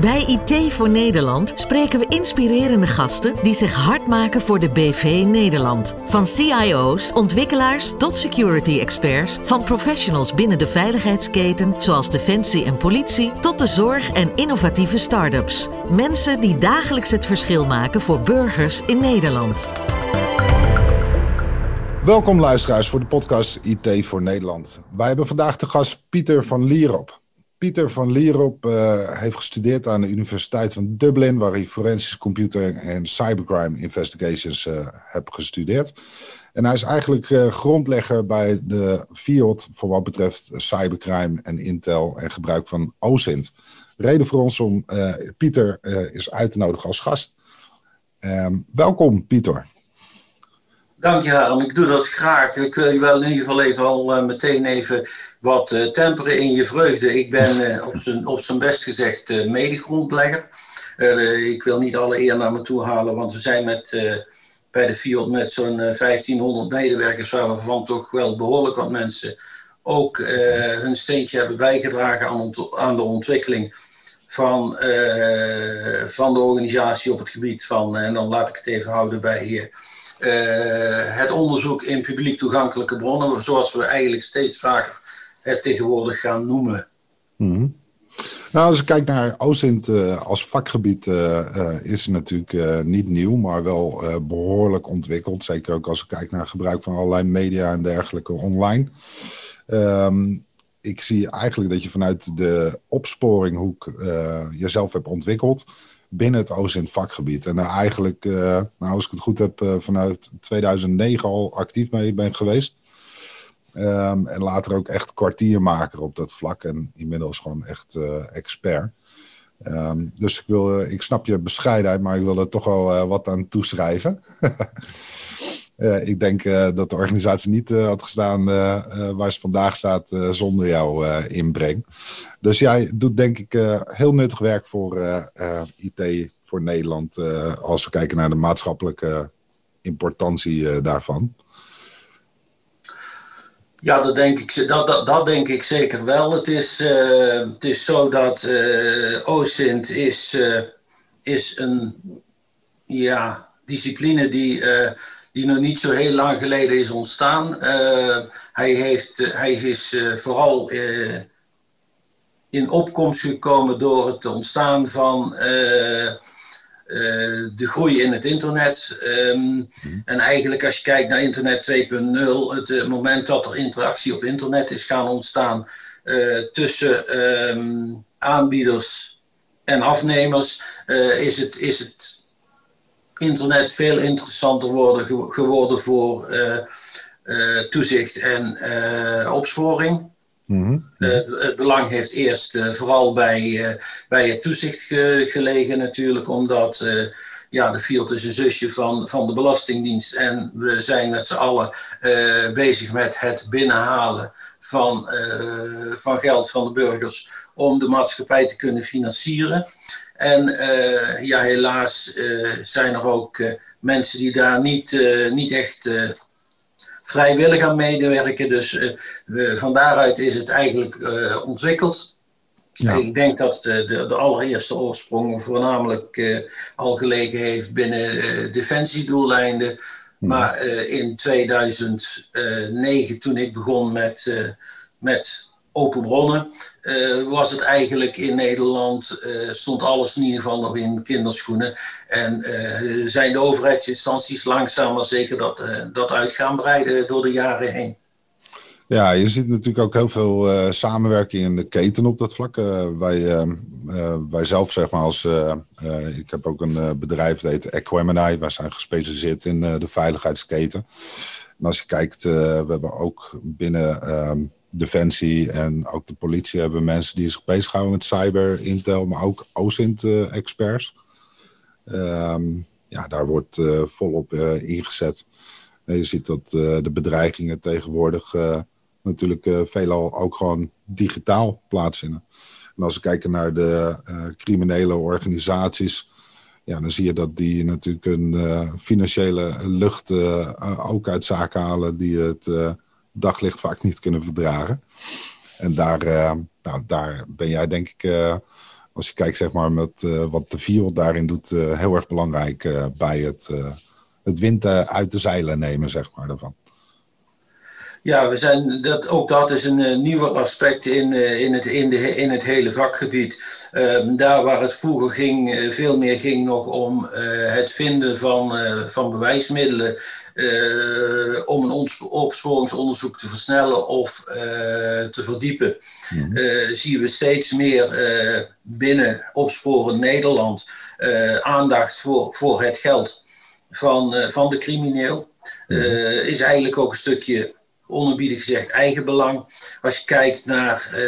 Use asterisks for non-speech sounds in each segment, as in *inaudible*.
Bij IT voor Nederland spreken we inspirerende gasten die zich hard maken voor de BV Nederland. Van CIO's, ontwikkelaars tot security experts, van professionals binnen de veiligheidsketen zoals defensie en politie tot de zorg en innovatieve start-ups. Mensen die dagelijks het verschil maken voor burgers in Nederland. Welkom luisteraars voor de podcast IT voor Nederland. Wij hebben vandaag de gast Pieter van Lierop. Pieter van Lierop uh, heeft gestudeerd aan de Universiteit van Dublin, waar hij Forensisch Computer en Cybercrime Investigations uh, heeft gestudeerd. En hij is eigenlijk uh, grondlegger bij de FIOD voor wat betreft cybercrime en intel en gebruik van OSINT. Reden voor ons om Pieter is uit te nodigen als gast. Um, welkom, Pieter. Dank je, Harm. Ik doe dat graag. Ik wil je wel in ieder geval even al uh, meteen even wat uh, temperen in je vreugde. Ik ben uh, op, zijn, best gezegd uh, medegrondlegger. ik wil niet alle eer naar me toe halen, want we zijn met, bij de FIOD met zo'n 1500 medewerkers, waar we van toch wel behoorlijk wat mensen ook hun steentje hebben bijgedragen aan, aan de ontwikkeling van, van de organisatie op het gebied van, en dan laat ik het even houden bij uh, het onderzoek in publiek toegankelijke bronnen, zoals we eigenlijk steeds vaker het tegenwoordig gaan noemen. -hmm. Nou, als ik kijk naar OSINT uh, als vakgebied, uh, is het natuurlijk niet nieuw, maar wel behoorlijk ontwikkeld. Zeker ook als ik kijk naar gebruik van allerlei media en dergelijke online. Um, ik zie eigenlijk dat je vanuit de opsporinghoek jezelf hebt ontwikkeld binnen het OSINT vakgebied. En daar eigenlijk, uh, nou, als ik het goed heb, uh, vanuit 2009 al actief mee ben geweest. Um, en later ook echt kwartiermaker op dat vlak. En inmiddels gewoon echt uh, expert. Um, dus ik, wil, ik snap je bescheidenheid, maar ik wil er toch wel wat aan toeschrijven. *laughs* Uh, ik denk uh, dat de organisatie niet uh, had gestaan waar ze vandaag staat zonder jouw inbreng. Dus jij doet denk ik heel nuttig werk voor IT voor Nederland als we kijken naar de maatschappelijke importantie daarvan. Ja, dat denk ik, dat, dat, dat denk ik zeker wel. Het is, het is zo dat OSINT is, is een ja, discipline die die nog niet zo heel lang geleden is ontstaan. Uh, hij, heeft, uh, hij is uh, vooral in opkomst gekomen door het ontstaan van de groei in het internet. Um, En eigenlijk als je kijkt naar internet 2.0, het moment dat er interactie op internet is gaan ontstaan tussen um, aanbieders en afnemers, is, het, is het internet veel interessanter worden, geworden voor uh, uh, toezicht en uh, opsporing. Mm -hmm. het belang heeft eerst vooral bij, bij het toezicht ge gelegen natuurlijk, omdat ja, de field is een zusje van, van de Belastingdienst en we zijn met z'n allen bezig met het binnenhalen van, van geld van de burgers om de maatschappij te kunnen financieren. En uh, ja, helaas uh, zijn er ook mensen die daar niet, niet echt vrijwillig aan medewerken. Dus we, van daaruit is het eigenlijk ontwikkeld. Ja. Ik denk dat de, de, de allereerste oorsprong voornamelijk al gelegen heeft binnen defensiedoeleinden. Maar in 2009, toen ik begon met, met open bronnen, uh, was het eigenlijk in Nederland, stond alles in ieder geval nog in kinderschoenen. En zijn de overheidsinstanties langzaam maar zeker dat, dat uit gaan breiden door de jaren heen. Ja, je ziet natuurlijk ook heel veel samenwerking in de keten op dat vlak. wij, wij zelf, zeg maar, als. ik heb ook een bedrijf dat heet Equemini. Wij zijn gespecialiseerd in de veiligheidsketen. En als je kijkt, we hebben ook binnen ehm, Defensie en ook de politie hebben mensen die zich bezighouden met cyber, Intel, maar ook OSINT-experts. Um, ja, daar wordt volop ingezet. Je ziet dat de bedreigingen tegenwoordig natuurlijk veelal ook gewoon digitaal plaatsvinden. En als we kijken naar de criminele organisaties, ja, dan zie je dat die natuurlijk een financiële lucht ook uit zaken halen die het daglicht vaak niet kunnen verdragen. En daar, nou, daar ben jij denk ik als je kijkt zeg maar, met wat de wereld daarin doet, heel erg belangrijk bij het, het wind uit de zeilen nemen, zeg maar, daarvan. Ja, we zijn, dat, ook dat is een uh, nieuwer aspect in, uh, in, het, in, de, in het hele vakgebied. Uh, daar waar het vroeger ging, uh, veel meer ging nog om het vinden van, van bewijsmiddelen. om een opsporingsonderzoek te versnellen of te verdiepen. Mm -hmm. zien we steeds meer binnen Opsporen Nederland aandacht voor, voor het geld van, van de crimineel. Mm -hmm. is eigenlijk ook een stukje onerbiedig gezegd eigenbelang. Als je kijkt naar uh,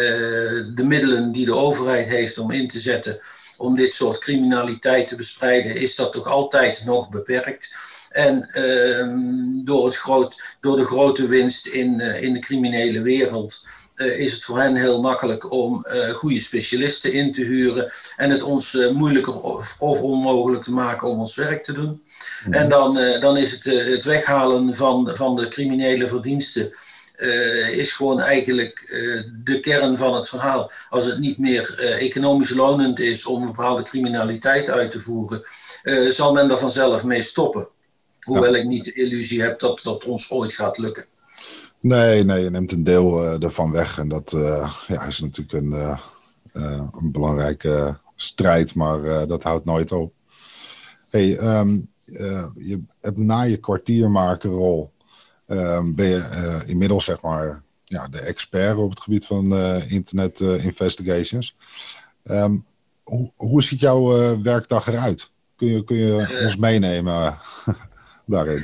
de middelen die de overheid heeft om in te zetten om dit soort criminaliteit te bestrijden, is dat toch altijd nog beperkt. En uh, door, het groot, door de grote winst in, uh, in de criminele wereld is het voor hen heel makkelijk om goede specialisten in te huren en het ons moeilijker of, of, onmogelijk te maken om ons werk te doen. Mhm. En dan, dan is het, het weghalen van, van de criminele verdiensten uh, is gewoon eigenlijk uh, de kern van het verhaal. Als het niet meer uh, economisch lonend is om een bepaalde criminaliteit uit te voeren, zal men er vanzelf mee stoppen. Hoewel ik niet de illusie heb dat dat ons ooit gaat lukken. Nee, nee, je neemt een deel ervan weg. En dat ja, is natuurlijk een, een belangrijke strijd, maar dat houdt nooit op. Hey, um, je hebt na je kwartiermakerrol Ehm, ben je eh, inmiddels zeg maar ja, de expert op het gebied van eh, internet eh, investigations. Ehm, hoe, hoe ziet jouw werkdag eruit? Kun je, kun je ons meenemen *laughs*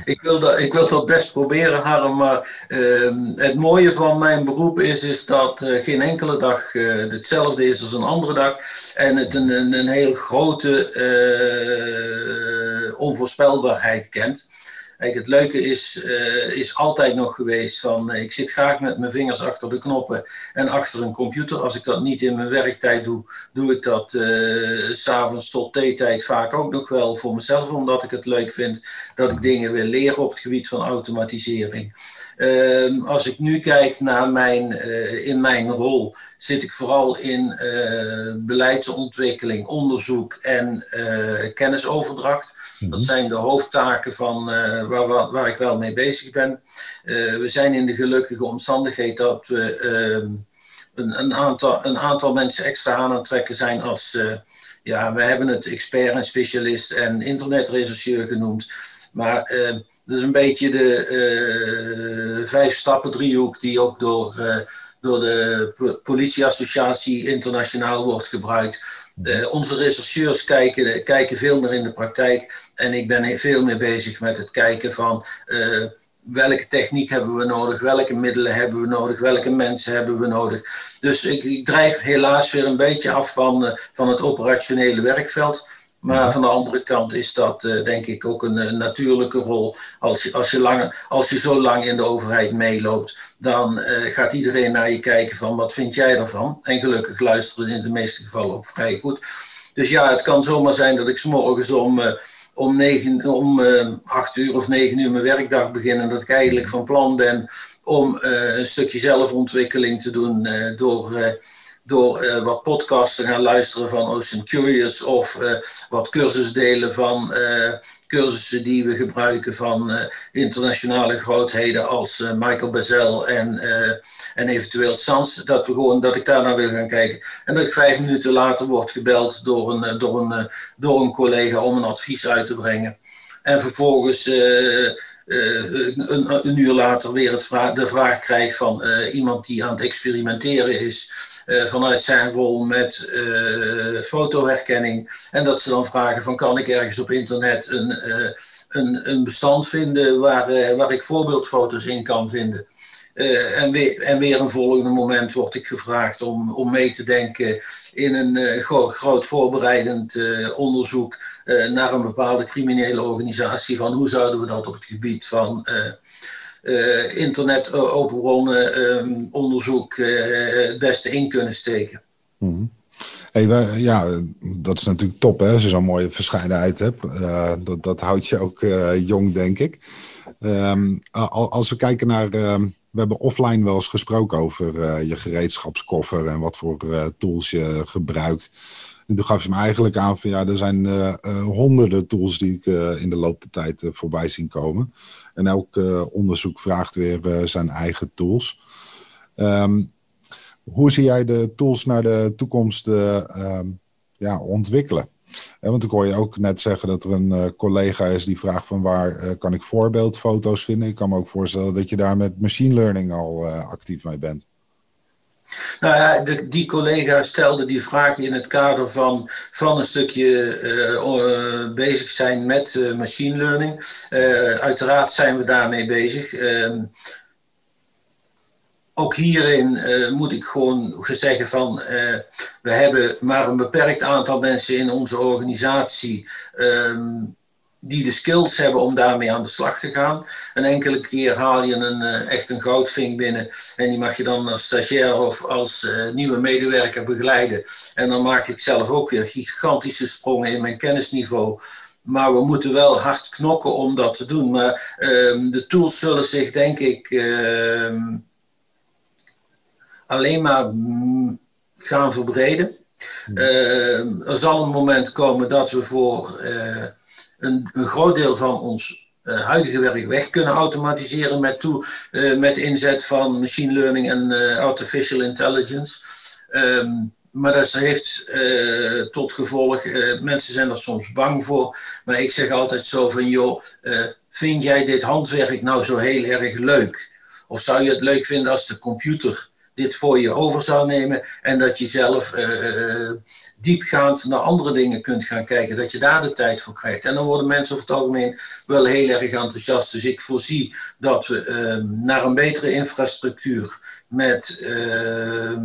Ik wil, dat, ik wil dat best proberen, Harm. Maar ehm, het mooie van mijn beroep is, is dat geen enkele dag hetzelfde is als een andere dag. En het een, een, een heel grote onvoorspelbaarheid kent. Het leuke is, uh, is altijd nog geweest van uh, ik zit graag met mijn vingers achter de knoppen en achter een computer. Als ik dat niet in mijn werktijd doe, doe ik dat uh, s'avonds tot theetijd vaak ook nog wel voor mezelf, omdat ik het leuk vind dat ik dingen wil leren op het gebied van automatisering. Ehm, als ik nu kijk naar mijn, in mijn rol, zit ik vooral in beleidsontwikkeling, onderzoek en kennisoverdracht. Dat mhm. zijn de hoofdtaken van, uh, waar, waar, ik wel mee bezig ben. We zijn in de gelukkige omstandigheid dat we uh, een, een, aantal, een aantal mensen extra aan het trekken zijn als, eh, ja, we hebben het expert en specialist en internetrechercheur genoemd. Maar dat is een beetje de vijf stappen driehoek die ook door, door de politieassociatie internationaal wordt gebruikt uh, onze rechercheurs kijken, kijken veel meer in de praktijk. En ik ben veel meer bezig met het kijken van uh, welke techniek hebben we nodig, welke middelen hebben we nodig, welke mensen hebben we nodig. Dus ik, ik drijf helaas weer een beetje af van, uh, van het operationele werkveld. Maar van de andere kant is dat uh, denk ik ook een, een, natuurlijke rol. Als je, als, je lang, als je zo lang in de overheid meeloopt, dan uh, gaat iedereen naar je kijken van wat vind jij ervan? En gelukkig luisteren in de meeste gevallen ook vrij goed. Dus ja, het kan zomaar zijn dat ik s morgens om, uh, om, negen, om acht uur of negen uur mijn werkdag begin. En dat ik eigenlijk van plan ben om een stukje zelfontwikkeling te doen door door uh, wat podcasts te gaan luisteren van Ocean Curious of uh, wat cursusdelen van uh, cursussen die we gebruiken van internationale grootheden als Michael Bezel en, en eventueel Sans. Dat, we gewoon, dat ik daar naar wil gaan kijken. En dat ik vijf minuten later word gebeld door een, door een, door een collega om een advies uit te brengen. En vervolgens. een, een, uur later weer het de vraag krijg van iemand die aan het experimenteren is. Eh, vanuit zijn rol met uh, fotoherkenning. En dat ze dan vragen van kan ik ergens op internet een, uh, een, een bestand vinden waar, waar ik voorbeeldfoto's in kan vinden. en, weer, en weer een volgende moment word ik gevraagd om, om mee te denken in een gro groot voorbereidend onderzoek naar een bepaalde criminele organisatie van hoe zouden we dat op het gebied van uh, internet uh, open bronnen um, onderzoek uh, het beste in kunnen steken. -hmm. Hey, ja, dat is natuurlijk top hè, als je zo'n mooie verscheidenheid hebt. dat, dat houdt je ook jong, denk ik. Um, als we kijken naar, we hebben offline wel eens gesproken over je gereedschapskoffer en wat voor tools je gebruikt. En toen gaf ze me eigenlijk aan van ja, er zijn honderden tools die ik in de loop der tijd voorbij zien komen. En elk onderzoek vraagt weer zijn eigen tools. Um, hoe zie jij de tools naar de toekomst uh, ja, ontwikkelen? want ik hoor je ook net zeggen dat er een collega is die vraagt van waar kan ik voorbeeldfoto's vinden. Ik kan me ook voorstellen dat je daar met machine learning al actief mee bent. Nou ja, de, die collega stelde die vraag in het kader van, van een stukje bezig zijn met machine learning. uiteraard zijn we daarmee bezig. Ehm, ook hierin moet ik gewoon zeggen van, we hebben maar een beperkt aantal mensen in onze organisatie um, die de skills hebben om daarmee aan de slag te gaan. Een enkele keer haal je een, uh, echt een goudvink binnen en die mag je dan als stagiair of als nieuwe medewerker begeleiden. En dan maak ik zelf ook weer gigantische sprongen in mijn kennisniveau. Maar we moeten wel hard knokken om dat te doen. Maar ehm, de tools zullen zich denk ik ehm, alleen maar mm, gaan verbreden. Hmm. Eh, er zal een moment komen dat we voor uh, een, een, groot deel van ons uh, huidige werk weg kunnen automatiseren met, toe, met inzet van machine learning en artificial intelligence. Um, maar dat heeft tot gevolg, mensen zijn er soms bang voor, maar ik zeg altijd zo van joh, vind jij dit handwerk nou zo heel erg leuk? Of zou je het leuk vinden als de computer dit voor je over zou nemen en dat je zelf diepgaand naar andere dingen kunt gaan kijken, dat je daar de tijd voor krijgt. En dan worden mensen over het algemeen wel heel erg enthousiast. Dus ik voorzie dat we uh, naar een betere infrastructuur met uh,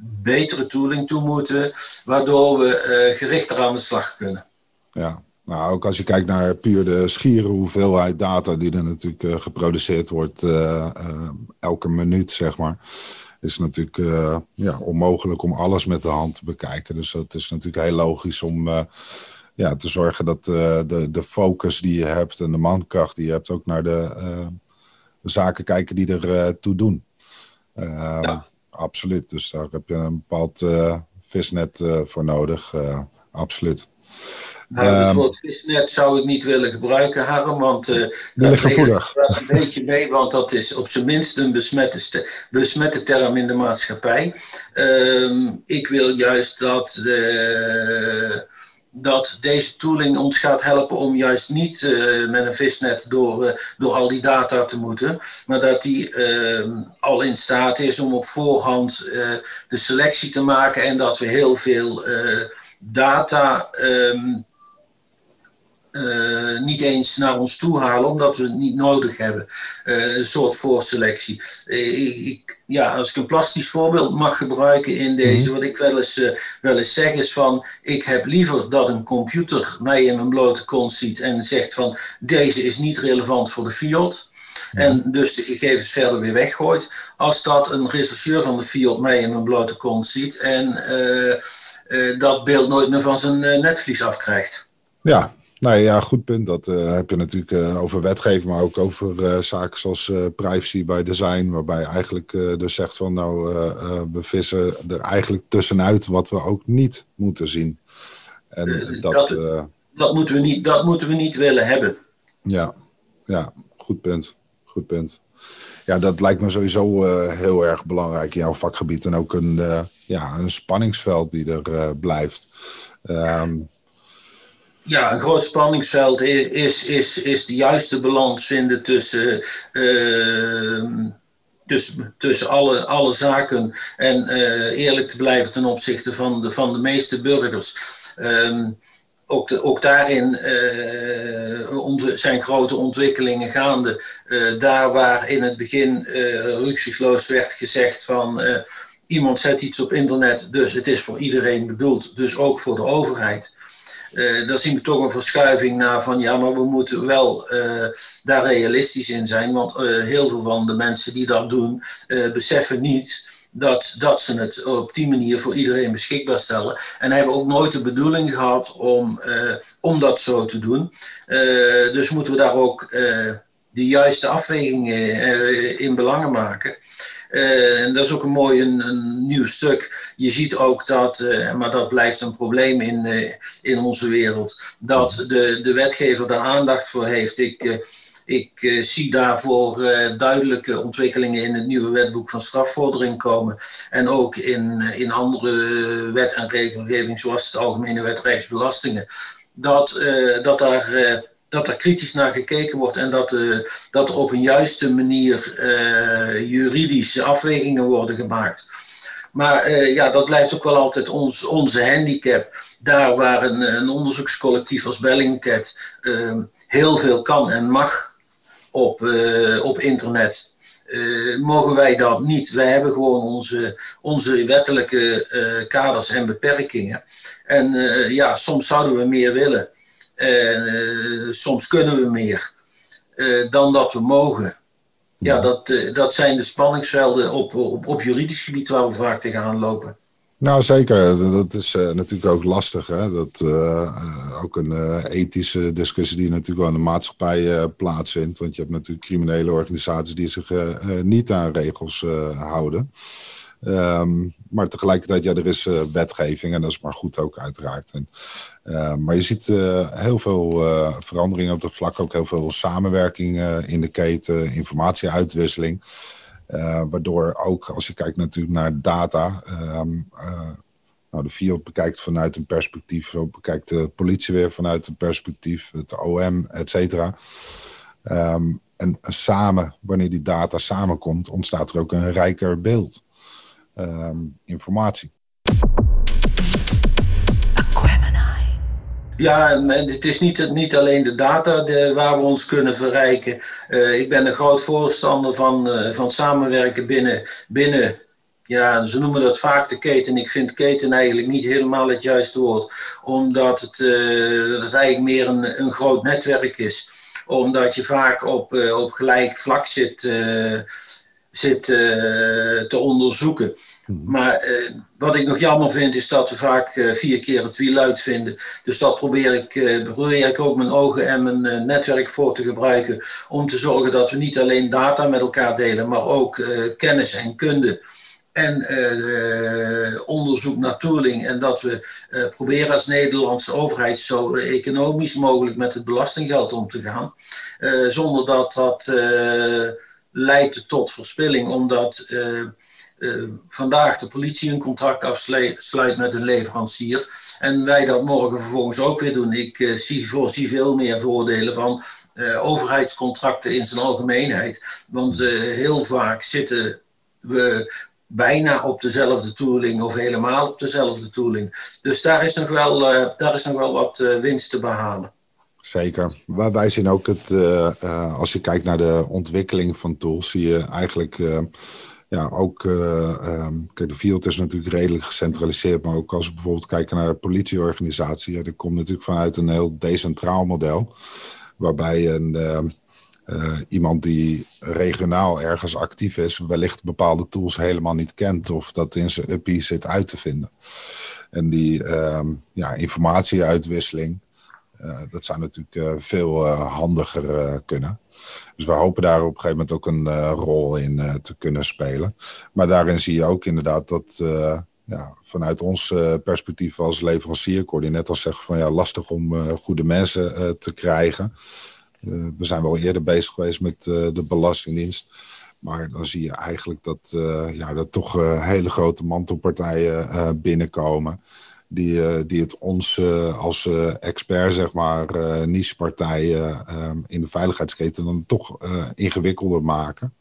betere tooling toe moeten, waardoor we gerichter aan de slag kunnen. Ja, nou, ook als je kijkt naar puur de schiere hoeveelheid data die er natuurlijk geproduceerd wordt elke minuut, zeg maar is natuurlijk uh, ja, onmogelijk om alles met de hand te bekijken. Dus het is natuurlijk heel logisch om uh, ja, te zorgen dat uh, de, de focus die je hebt en de mankracht die je hebt ook naar de, de zaken kijken die er toe doen. Ja. Absoluut. Dus daar heb je een bepaald visnet voor nodig. absoluut. Het ehm, woord visnet zou ik niet willen gebruiken, Harm, want uh, dat gevoelig. een beetje mee, want dat is op zijn minst een besmette, besmette term in de maatschappij. Uh, ik wil juist dat, dat deze tooling ons gaat helpen om juist niet uh, met een visnet door, door al die data te moeten, maar dat die ehm, al in staat is om op voorhand de selectie te maken en dat we heel veel data um, uh, niet eens naar ons toe halen, omdat we het niet nodig hebben. Uh, een soort voorselectie. Uh, ik, ja, als ik een plastisch voorbeeld mag gebruiken in deze, mhm. wat ik wel eens, wel eens zeg, is van: ik heb liever dat een computer mij in mijn blote kont ziet en zegt van: deze is niet relevant voor de field. En dus de gegevens verder weer weggooit. Als dat een rechercheur van de field mij in mijn blote kont ziet en dat beeld nooit meer van zijn netvlies afkrijgt. Ja, nou ja, goed punt. Dat uh, heb je natuurlijk uh, over wetgeving, maar ook over uh, zaken zoals privacy bij design. Waarbij je eigenlijk dus zegt van nou, we vissen er eigenlijk tussenuit wat we ook niet moeten zien. En dat, dat, dat, moeten we niet, dat moeten we niet willen hebben. Ja, ja goed punt. Goed punt. Ja, dat lijkt me sowieso heel erg belangrijk in jouw vakgebied. En ook een, ja, een spanningsveld die er blijft. Um, ja, een groot spanningsveld is, is, is, is de juiste balans vinden tussen, uh, tussen, tussen alle, alle zaken en uh, eerlijk te blijven ten opzichte van de, van de meeste burgers. Um, ook, de, ook daarin uh, zijn grote ontwikkelingen gaande. Daar waar in het begin uh, werd gezegd van iemand zet iets op internet, dus het is voor iedereen bedoeld, dus ook voor de overheid. Uh, dan zien we toch een verschuiving naar van ja, maar we moeten wel uh, daar realistisch in zijn. Want uh, heel veel van de mensen die dat doen, beseffen niet dat, dat ze het op die manier voor iedereen beschikbaar stellen. En hebben ook nooit de bedoeling gehad om, om dat zo te doen. dus moeten we daar ook de juiste afwegingen in belangen maken. En dat is ook een mooi een, een, nieuw stuk. Je ziet ook dat, maar dat blijft een probleem in, in onze wereld, dat de, de wetgever daar aandacht voor heeft. Ik, ik zie daarvoor duidelijke ontwikkelingen in het nieuwe wetboek van strafvordering komen. En ook in, in andere wet en regelgeving, zoals de Algemene Wet Rijksbelastingen. Dat, dat, daar, dat er kritisch naar gekeken wordt en dat, dat er op een juiste manier juridische afwegingen worden gemaakt. Maar ja, dat blijft ook wel altijd ons, onze handicap. Daar waar een, een onderzoekscollectief als Bellingcat heel veel kan en mag op, op internet. Mogen wij dat niet. Wij hebben gewoon onze, onze wettelijke kaders en beperkingen. En ja, soms zouden we meer willen. Soms kunnen we meer dan dat we mogen. Ja, dat, dat zijn de spanningsvelden op, op, op juridisch gebied waar we vaak tegenaan lopen. Nou, zeker. Dat is uh, natuurlijk ook lastig. Hè? Dat uh, ook een uh, ethische discussie die natuurlijk wel in de maatschappij plaatsvindt. Want je hebt natuurlijk criminele organisaties die zich niet aan regels houden. Um, maar tegelijkertijd, ja, er is wetgeving en dat is maar goed ook uiteraard. En, maar je ziet heel veel veranderingen op dat vlak, ook heel veel samenwerking in de keten, informatieuitwisseling. Waardoor ook als je kijkt natuurlijk naar data, uh, nou, de field bekijkt vanuit een perspectief, zo bekijkt de politie weer vanuit een perspectief, het OM, et cetera. Um, en, en, samen, wanneer die data samenkomt, ontstaat er ook een rijker beeld, informatie. Ja, het is niet, niet alleen de data de, waar we ons kunnen verrijken. Uh, ik ben een groot voorstander van, uh, van samenwerken binnen, binnen ja, ze noemen dat vaak de keten. Ik vind keten eigenlijk niet helemaal het juiste woord, omdat het, uh, dat eigenlijk meer een, een groot netwerk is. Omdat je vaak op, op gelijk vlak zit, zit te onderzoeken. Mhm. Maar eh, wat ik nog jammer vind, is dat we vaak eh, vier keer het wiel uitvinden. Dus dat probeer ik, eh, probeer ik ook mijn ogen en mijn eh, netwerk voor te gebruiken. Om te zorgen dat we niet alleen data met elkaar delen, maar ook eh, kennis en kunde. En eh, onderzoek naar tooling. En dat we proberen als Nederlandse overheid zo economisch mogelijk met het belastinggeld om te gaan. zonder dat dat leidt tot verspilling. Omdat uh, vandaag de politie een contract afsluit met een leverancier en wij dat morgen vervolgens ook weer doen. Ik uh, zie, voorzie veel meer voordelen van overheidscontracten in zijn algemeenheid. Want heel vaak zitten we bijna op dezelfde tooling of helemaal op dezelfde tooling. Dus daar is nog wel, daar is nog wel wat winst te behalen. Zeker. Wij zien ook het, als je kijkt naar de ontwikkeling van tools, zie je eigenlijk ja, ook uh, um, de field is natuurlijk redelijk gecentraliseerd, maar ook als we bijvoorbeeld kijken naar de politieorganisatie, ja, dat komt natuurlijk vanuit een heel decentraal model, waarbij een, uh, iemand die regionaal ergens actief is, wellicht bepaalde tools helemaal niet kent of dat in zijn uppie zit uit te vinden. En die uh, ja, informatieuitwisseling, dat zou natuurlijk veel handiger kunnen. Dus we hopen daar op een gegeven moment ook een rol in te kunnen spelen. Maar daarin zie je ook inderdaad dat ja, vanuit ons perspectief als leverancier, ik hoorde net al zeggen van ja, lastig om goede mensen te krijgen. we zijn wel eerder bezig geweest met de Belastingdienst. Maar dan zie je eigenlijk dat, ja, dat toch hele grote mantelpartijen binnenkomen die, eh, die het ons eh, als eh, expert, zeg maar, niche-partijen ehm, in de veiligheidsketen dan toch ingewikkelder maken.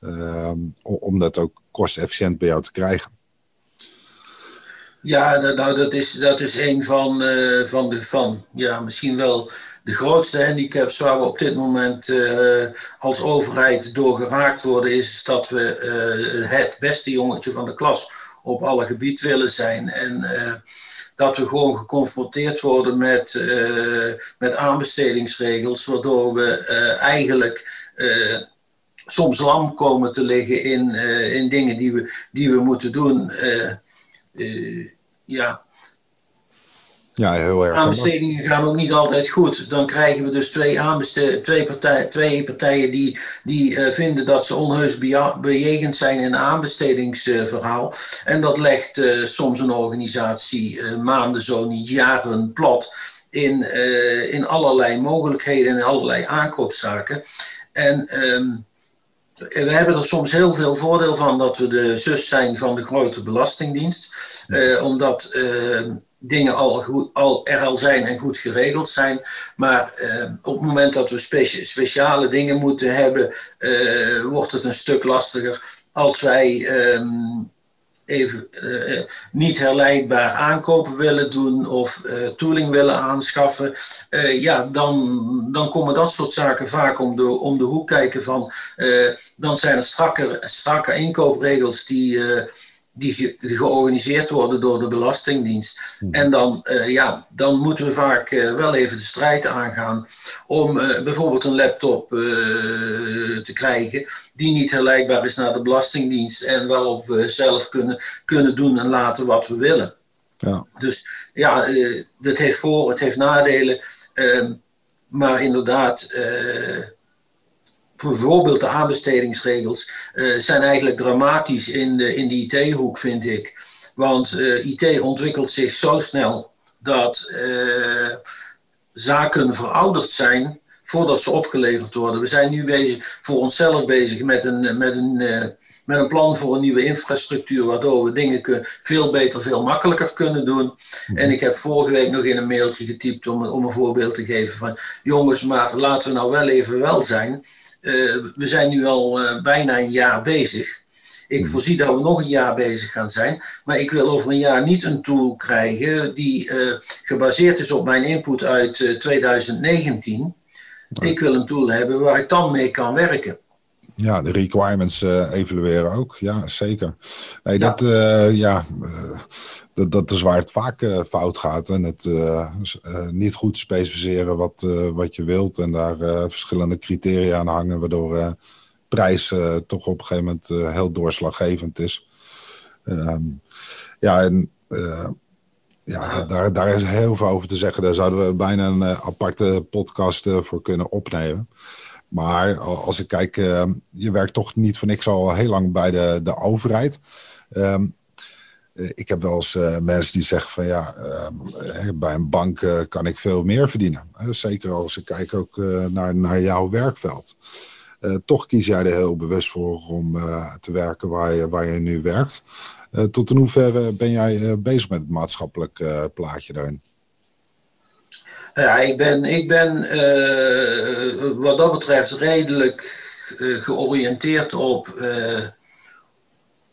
Ehm, om dat ook kostefficiënt bij jou te krijgen. Ja, nou, dat, is, dat is een van, van de van, ja, misschien wel de grootste handicaps waar we op dit moment als overheid door geraakt worden, is dat we het beste jongetje van de klas op alle gebieden willen zijn. En uh, dat we gewoon geconfronteerd worden met, uh, met aanbestedingsregels, waardoor we uh, eigenlijk soms lam komen te liggen in, in dingen die we, die we moeten doen. ja. Ja, heel erg. Aanbestedingen gaan ook niet altijd goed. Dan krijgen we dus twee, twee, partijen, twee partijen die, die uh, vinden dat ze onheus bejegend zijn in een aanbestedingsverhaal. en dat legt uh, soms een organisatie uh, maanden, zo niet jaren plat. In, in allerlei mogelijkheden en allerlei aankoopzaken. En um, we hebben er soms heel veel voordeel van dat we de zus zijn van de grote belastingdienst. omdat ehm, dingen al, goed, al er al zijn en goed geregeld zijn. Maar eh, op het moment dat we speciale dingen moeten hebben, uh, wordt het een stuk lastiger als wij um, even uh, niet herleidbaar aankopen willen doen of tooling willen aanschaffen. ja, dan, dan komen dat soort zaken vaak om de, om de hoek kijken van. dan zijn er strakke, strakke inkoopregels die die, georganiseerd worden door de Belastingdienst. Hmm. En dan, uh, ja, dan moeten we vaak uh, wel even de strijd aangaan om uh, bijvoorbeeld een laptop te krijgen die niet herleidbaar is naar de Belastingdienst en waarop we zelf kunnen, kunnen doen en laten wat we willen. Ja. Dus ja, dat heeft voor, het heeft nadelen. Ehm, maar inderdaad, bijvoorbeeld de aanbestedingsregels, uh, zijn eigenlijk dramatisch in de, in de IT-hoek, vind ik. Want uh, IT ontwikkelt zich zo snel dat uh, zaken verouderd zijn voordat ze opgeleverd worden. We zijn nu bezig, voor onszelf bezig met een, met een, met een plan voor een nieuwe infrastructuur, waardoor we dingen veel beter, veel makkelijker kunnen doen. Mhm. En ik heb vorige week nog in een mailtje getypt om, om een voorbeeld te geven van, jongens, maar laten we nou wel even wel zijn. Eh, we zijn nu al eh, bijna een jaar bezig. Ik mhm. voorzie dat we nog een jaar bezig gaan zijn. Maar ik wil over een jaar niet een tool krijgen die uh, gebaseerd is op mijn input uit uh, 2019. Ik wil een tool hebben waar ik dan mee kan werken. Ja, de requirements uh, evalueren ook. Ja, zeker. Nee, dat, ja, dat, dat is waar het vaak uh, fout gaat. En het uh, uh, niet goed specificeren wat, wat je wilt. En daar verschillende criteria aan hangen. Waardoor prijs toch op een gegeven moment heel doorslaggevend is. Ehm, ja, en ja, daar, daar is heel veel over te zeggen. Daar zouden we bijna een aparte podcast voor kunnen opnemen. Maar als ik kijk, je werkt toch niet voor niks al heel lang bij de, de overheid. Um, eh, ik heb wel eens uh, mensen die zeggen van ja, uh, bij een bank uh, kan ik veel meer verdienen. zeker als ik kijk ook naar, naar jouw werkveld. toch kies jij er heel bewust voor om te werken waar je, waar je nu werkt. tot in hoeverre ben jij bezig met het maatschappelijk plaatje daarin? Ja, ik ben, ik ben wat dat betreft redelijk georiënteerd op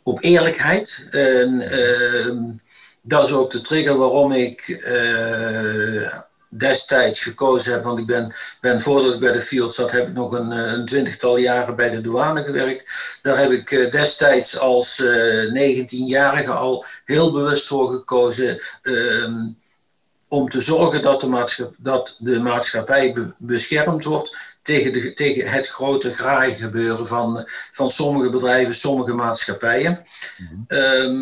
op eerlijkheid. Uh, dat is ook de trigger waarom ik uh, destijds gekozen heb. Want ik ben, ben voordat ik bij de Field zat, heb ik nog een, eh, een twintigtal jaren bij de douane gewerkt. Daar heb ik uh, destijds als 19-jarige al heel bewust voor gekozen. Ehm, om te zorgen dat de, maatschappij, dat de maatschappij beschermd wordt tegen, de, tegen het grote graaigebeuren van, van sommige bedrijven, sommige maatschappijen. Mm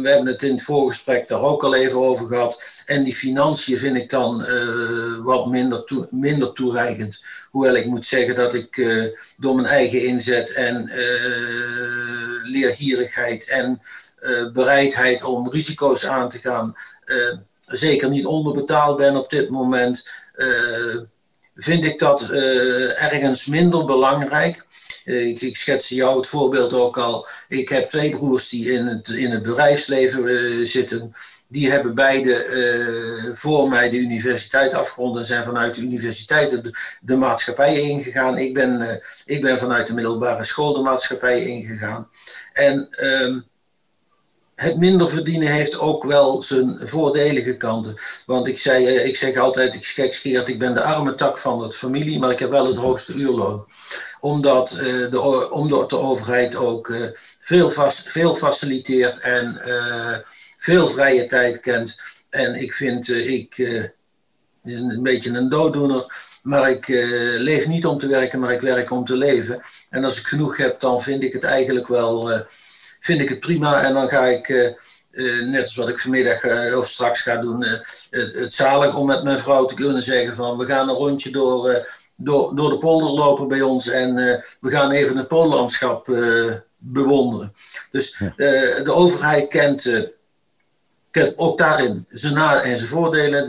we hebben het in het voorgesprek daar ook al even over gehad. En die financiën vind ik dan uh, wat minder, toe, minder toereikend. Hoewel ik moet zeggen dat ik uh, door mijn eigen inzet en uh, leergierigheid en bereidheid om risico's aan te gaan, zeker niet onderbetaald ben op dit moment vind ik dat uh, ergens minder belangrijk. Uh, ik, ik jou het voorbeeld ook al. Ik heb twee broers die in het, in het bedrijfsleven uh, zitten. Die hebben beide voor mij de universiteit afgerond en zijn vanuit de universiteit de, de maatschappij ingegaan. Ik ben, ik ben vanuit de middelbare school de maatschappij ingegaan. En ehm, het minder verdienen heeft ook wel zijn voordelige kanten. Want ik, zei, eh, ik zeg altijd, ik gekskeerd, ik ben de arme tak van het familie, maar ik heb wel het hoogste uurloon. Omdat, uh, de, omdat de overheid ook uh, veel, veel faciliteert en veel vrije tijd kent. En ik vind, ik een beetje een dooddoener, maar ik leef niet om te werken, maar ik werk om te leven. En als ik genoeg heb, dan vind ik het eigenlijk wel vind ik het prima. En dan ga ik, uh, net als wat ik vanmiddag of straks ga doen, het, het zalig om met mijn vrouw te kunnen zeggen van we gaan een rondje door, door, door de polder lopen bij ons en we gaan even het poollandschap bewonderen. Dus de overheid kent kent ook daarin zijn nadelen en zijn voordelen.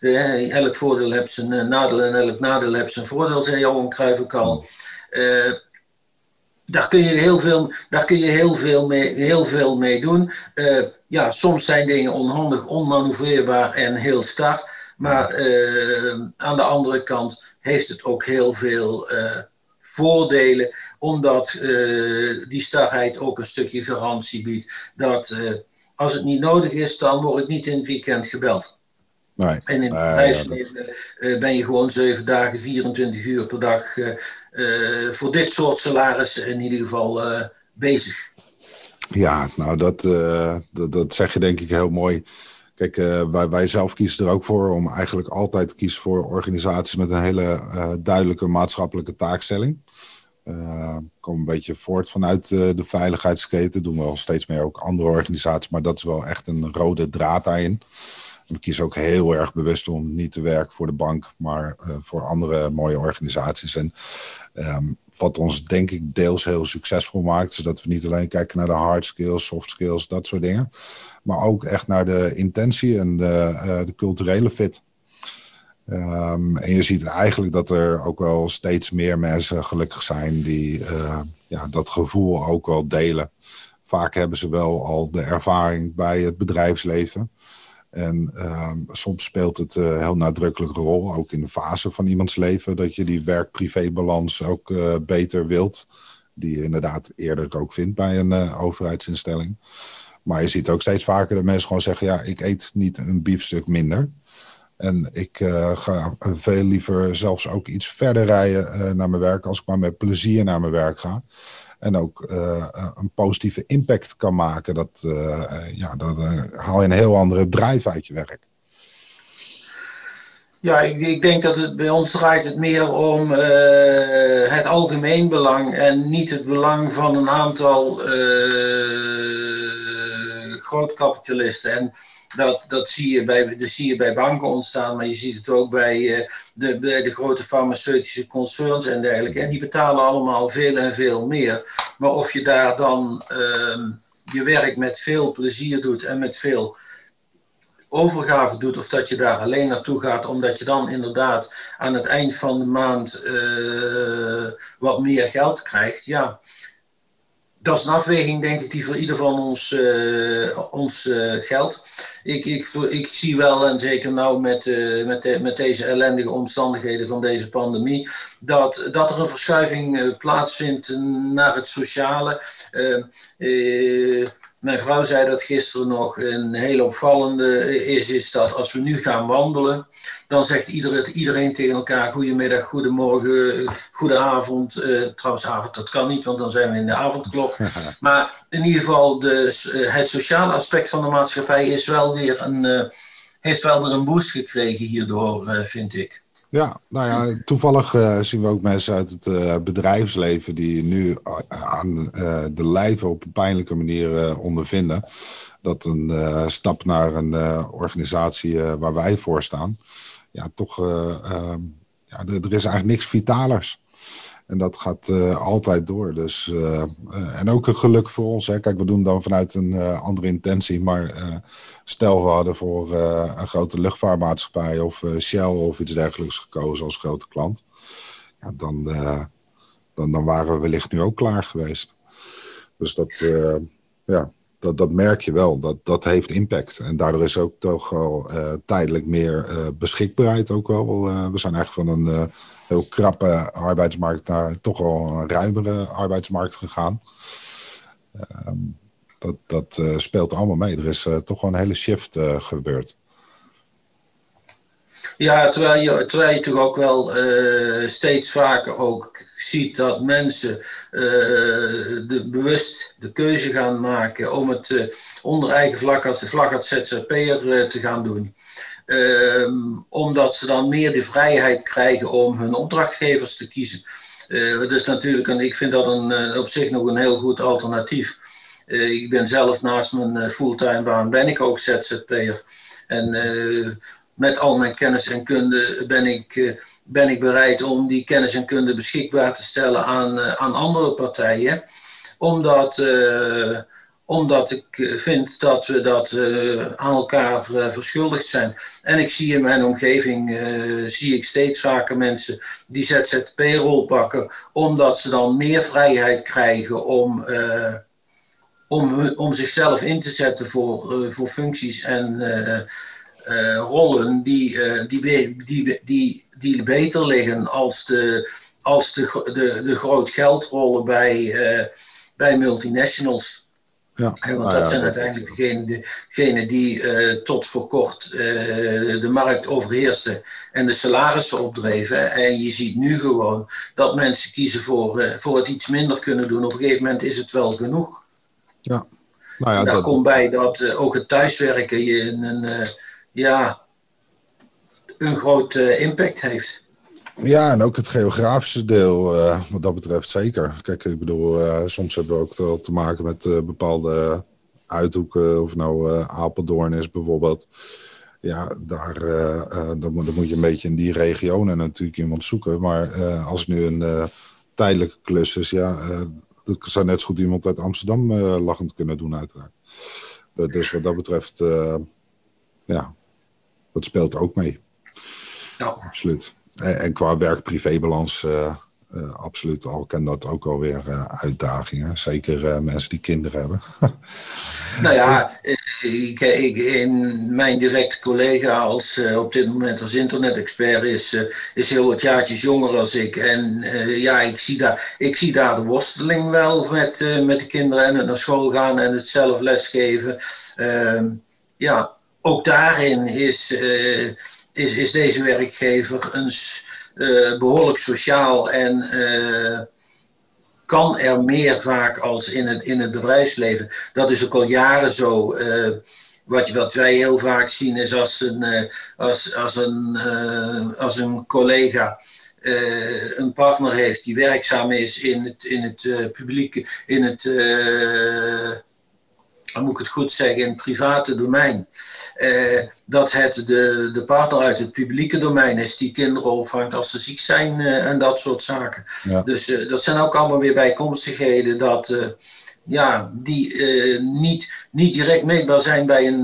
De, elk voordeel heeft zijn nadeel en elk nadeel heeft zijn voordeel, zei Johan Cruijff al. Daar kun je heel veel, daar kun je heel veel, mee, heel veel mee doen. Uh, ja, soms zijn dingen onhandig, onmanoeuvreerbaar en heel star. Maar uh, aan de andere kant heeft het ook heel veel voordelen, omdat die starheid ook een stukje garantie biedt dat als het niet nodig is, dan word ik niet in het weekend gebeld. Nee. En in het bedrijfsleven uh, ben je gewoon zeven dagen, 24 uur per dag uh, uh, voor dit soort salarissen in ieder geval bezig. Ja, nou dat, dat, dat, zeg je denk ik heel mooi. Kijk, wij, wij zelf kiezen er ook voor om eigenlijk altijd te kiezen voor organisaties met een hele duidelijke maatschappelijke taakstelling. Uh, kom een beetje voort vanuit uh, de veiligheidsketen. Doen we al steeds meer ook andere organisaties, maar dat is wel echt een rode draad daarin. We kiezen ook heel erg bewust om niet te werken voor de bank, maar uh, voor andere mooie organisaties. En um, wat ons denk ik deels heel succesvol maakt, is dat we niet alleen kijken naar de hard skills, soft skills, dat soort dingen, maar ook echt naar de intentie en de, de culturele fit. Um, en je ziet eigenlijk dat er ook wel steeds meer mensen gelukkig zijn die uh, ja, dat gevoel ook wel delen. Vaak hebben ze wel al de ervaring bij het bedrijfsleven. En um, soms speelt het uh, heel nadrukkelijk een rol, ook in de fase van iemands leven, dat je die werk-privé-balans ook uh, beter wilt. Die je inderdaad eerder ook vindt bij een overheidsinstelling. Maar je ziet ook steeds vaker dat mensen gewoon zeggen: ja, ik eet niet een biefstuk minder. En ik ga veel liever zelfs ook iets verder rijden naar mijn werk als ik maar met plezier naar mijn werk ga. En ook uh, een positieve impact kan maken. Dat, ja, dan haal je een heel andere drive uit je werk. Ja, ik, ik, denk dat het bij ons draait het meer om het algemeen belang en niet het belang van een aantal grootkapitalisten. En dat, dat, zie je bij, dat zie je bij banken ontstaan, maar je ziet het ook bij, uh, de, de grote farmaceutische concerns en dergelijke. En die betalen allemaal veel en veel meer. Maar of je daar dan uh, je werk met veel plezier doet en met veel overgave doet, of dat je daar alleen naartoe gaat, omdat je dan inderdaad aan het eind van de maand uh, wat meer geld krijgt, ja dat is een afweging, denk ik, die voor ieder van ons, uh, ons uh, geldt. Ik, ik, ik zie wel, en zeker nou met, uh, met, met deze ellendige omstandigheden van deze pandemie, dat, dat er een verschuiving plaatsvindt naar het sociale. Mijn vrouw zei dat gisteren nog. Een hele opvallende is, is dat als we nu gaan wandelen, dan zegt iedereen, iedereen tegen elkaar: Goedemiddag, goedemorgen, goedenavond. Uh, trouwens, avond, dat kan niet, want dan zijn we in de avondklok. *laughs* Maar in ieder geval, de, uh, het sociale aspect van de maatschappij is wel weer een, uh, heeft wel weer een boost gekregen hierdoor, vind ik. Ja, nou ja, toevallig uh, zien we ook mensen uit het uh, bedrijfsleven die nu uh, aan de lijve op een pijnlijke manier ondervinden. Dat een stap naar een organisatie waar wij voor staan, ja, toch, ehm, ja, er is eigenlijk niks vitalers. En dat gaat uh, altijd door. Dus, uh, uh, en ook een geluk voor ons. Hè. Kijk, we doen dan vanuit een andere intentie. Maar stel we hadden voor een grote luchtvaartmaatschappij of Shell of iets dergelijks gekozen als grote klant. Ja, dan, dan, dan waren we wellicht nu ook klaar geweest. Dus dat, ja, dat, dat merk je wel. Dat, dat heeft impact. En daardoor is ook toch wel tijdelijk meer beschikbaarheid ook wel. we zijn eigenlijk van een heel krappe arbeidsmarkt naar toch wel een ruimere arbeidsmarkt gegaan. Ehm, dat dat uh, speelt allemaal mee. Er is uh, toch wel een hele shift uh, gebeurd. Ja, terwijl je, terwijl je toch ook wel steeds vaker ook ziet dat mensen de, bewust de keuze gaan maken om het onder eigen vlag als de vlag als ZZP'er te gaan doen. Ehm, omdat ze dan meer de vrijheid krijgen om hun opdrachtgevers te kiezen. Uh, dus natuurlijk, en ik vind dat een, op zich nog een heel goed alternatief. ik ben zelf naast mijn fulltime baan ben ik ook ZZP'er. En met al mijn kennis en kunde ben ik, ben ik bereid om die kennis en kunde beschikbaar te stellen aan, aan andere partijen. Omdat omdat ik eh, vind dat we dat aan elkaar verschuldigd zijn. En ik zie in mijn omgeving zie ik steeds vaker mensen die ZZP-rol pakken, omdat ze dan meer vrijheid krijgen om, om, om zichzelf in te zetten voor, voor functies en rollen die, die, die, die, die beter liggen als de, als de, de, de groot geldrollen bij, bij multinationals. Ja, want nou dat zijn uiteindelijk degenen die uh, tot voor kort de markt overheersten en de salarissen opdreven. En je ziet nu gewoon dat mensen kiezen voor, voor het iets minder kunnen doen. Op een gegeven moment is het wel genoeg. Ja. Nou ja, daar dat... komt bij dat ook het thuiswerken je een, ja, een grote impact heeft. Ja, en ook het geografische deel, uh, wat dat betreft zeker. Kijk, ik bedoel, uh, soms hebben we ook wel te maken met bepaalde uithoeken, of nou Apeldoorn is bijvoorbeeld. Ja, daar dan, moet, dan moet je een beetje in die regionen natuurlijk iemand zoeken. Maar als nu een tijdelijke klus is, ja, dat zou net zo goed iemand uit Amsterdam lachend kunnen doen, uiteraard. dus wat dat betreft, ja, dat speelt ook mee. Ja. Absoluut. En, qua werk-privébalans, uh, uh, absoluut al ken dat ook alweer uh, uitdagingen. Zeker mensen die kinderen hebben. *laughs* nou ja, ik, ik, in mijn directe collega als, op dit moment als internet-expert is, is heel wat jaartjes jonger als ik. En ja, ik zie, daar, ik zie daar de worsteling wel met, met de kinderen en het naar school gaan en het zelf lesgeven. Ehm, ja, ook daarin is is, is deze werkgever een, uh, behoorlijk sociaal en uh, kan er meer vaak als in het, in het bedrijfsleven. Dat is ook al jaren zo. Uh, wat, wat wij heel vaak zien is als een, als, als een, als een collega een partner heeft die werkzaam is in het, in het publieke, in het dan moet ik het goed zeggen, in het private domein. Eh, dat het de, de partner uit het publieke domein is die kinderen opvangt als ze ziek zijn eh, en dat soort zaken. Dus uh, dat zijn ook allemaal weer bijkomstigheden dat, eh, ja, die niet, niet direct meetbaar zijn bij een,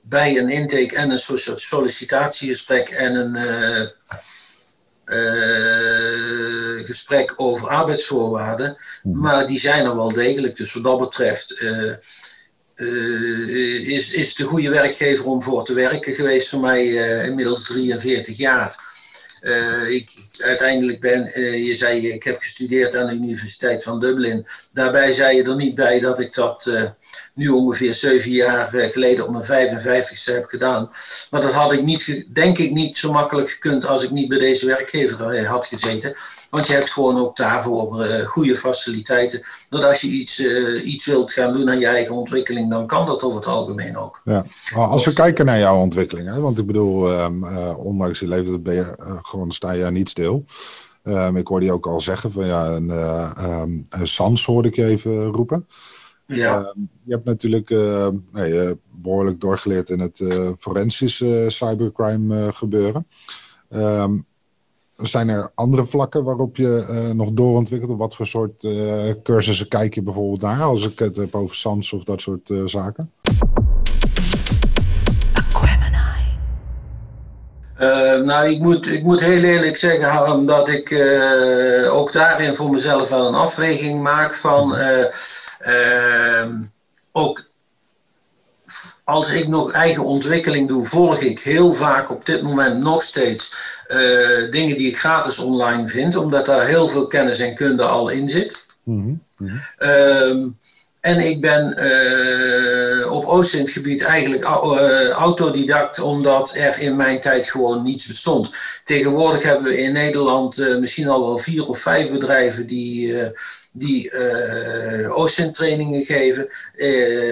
bij een intake en een sollicitatiegesprek en een gesprek over arbeidsvoorwaarden. Hmm. Maar die zijn er wel degelijk. Dus wat dat betreft uh, is, is de goede werkgever om voor te werken geweest voor mij inmiddels 43 jaar. Uh, ik uiteindelijk ben, je zei, ik heb gestudeerd aan de Universiteit van Dublin. Daarbij zei je er niet bij dat ik dat nu ongeveer zeven jaar geleden op mijn 55ste heb gedaan. Maar dat had ik niet, denk ik niet zo makkelijk gekund als ik niet bij deze werkgever had gezeten. Want je hebt gewoon ook daarvoor uh, goede faciliteiten. Dat als je iets, uh, iets wilt gaan doen aan je eigen ontwikkeling, dan kan dat over het algemeen ook. Ja. Als we kijken naar jouw ontwikkeling, hè, want ik bedoel, um, uh, ondanks je leven ben je, gewoon sta je niet stil. Um, ik hoorde je ook al zeggen van ja, een, um, een SANS hoorde ik je even roepen. Ja. je hebt natuurlijk nee, behoorlijk doorgeleerd in het forensisch cybercrime gebeuren. Um, zijn er andere vlakken waarop je uh, nog doorontwikkelt? Wat voor soort uh, cursussen kijk je bijvoorbeeld naar als ik het heb over SANS of dat soort uh, zaken? nou, ik moet, ik moet heel eerlijk zeggen, Harm, dat ik ook daarin voor mezelf wel een afweging maak van ehm, ook als ik nog eigen ontwikkeling doe, volg ik heel vaak op dit moment nog steeds uh, dingen die ik gratis online vind, omdat daar heel veel kennis en kunde al in zit. Mm -hmm. um, en ik ben uh, op Oostindgebied eigenlijk uh, autodidact, omdat er in mijn tijd gewoon niets bestond. Tegenwoordig hebben we in Nederland uh, misschien al wel vier of vijf bedrijven die, die uh, OSINT-trainingen geven.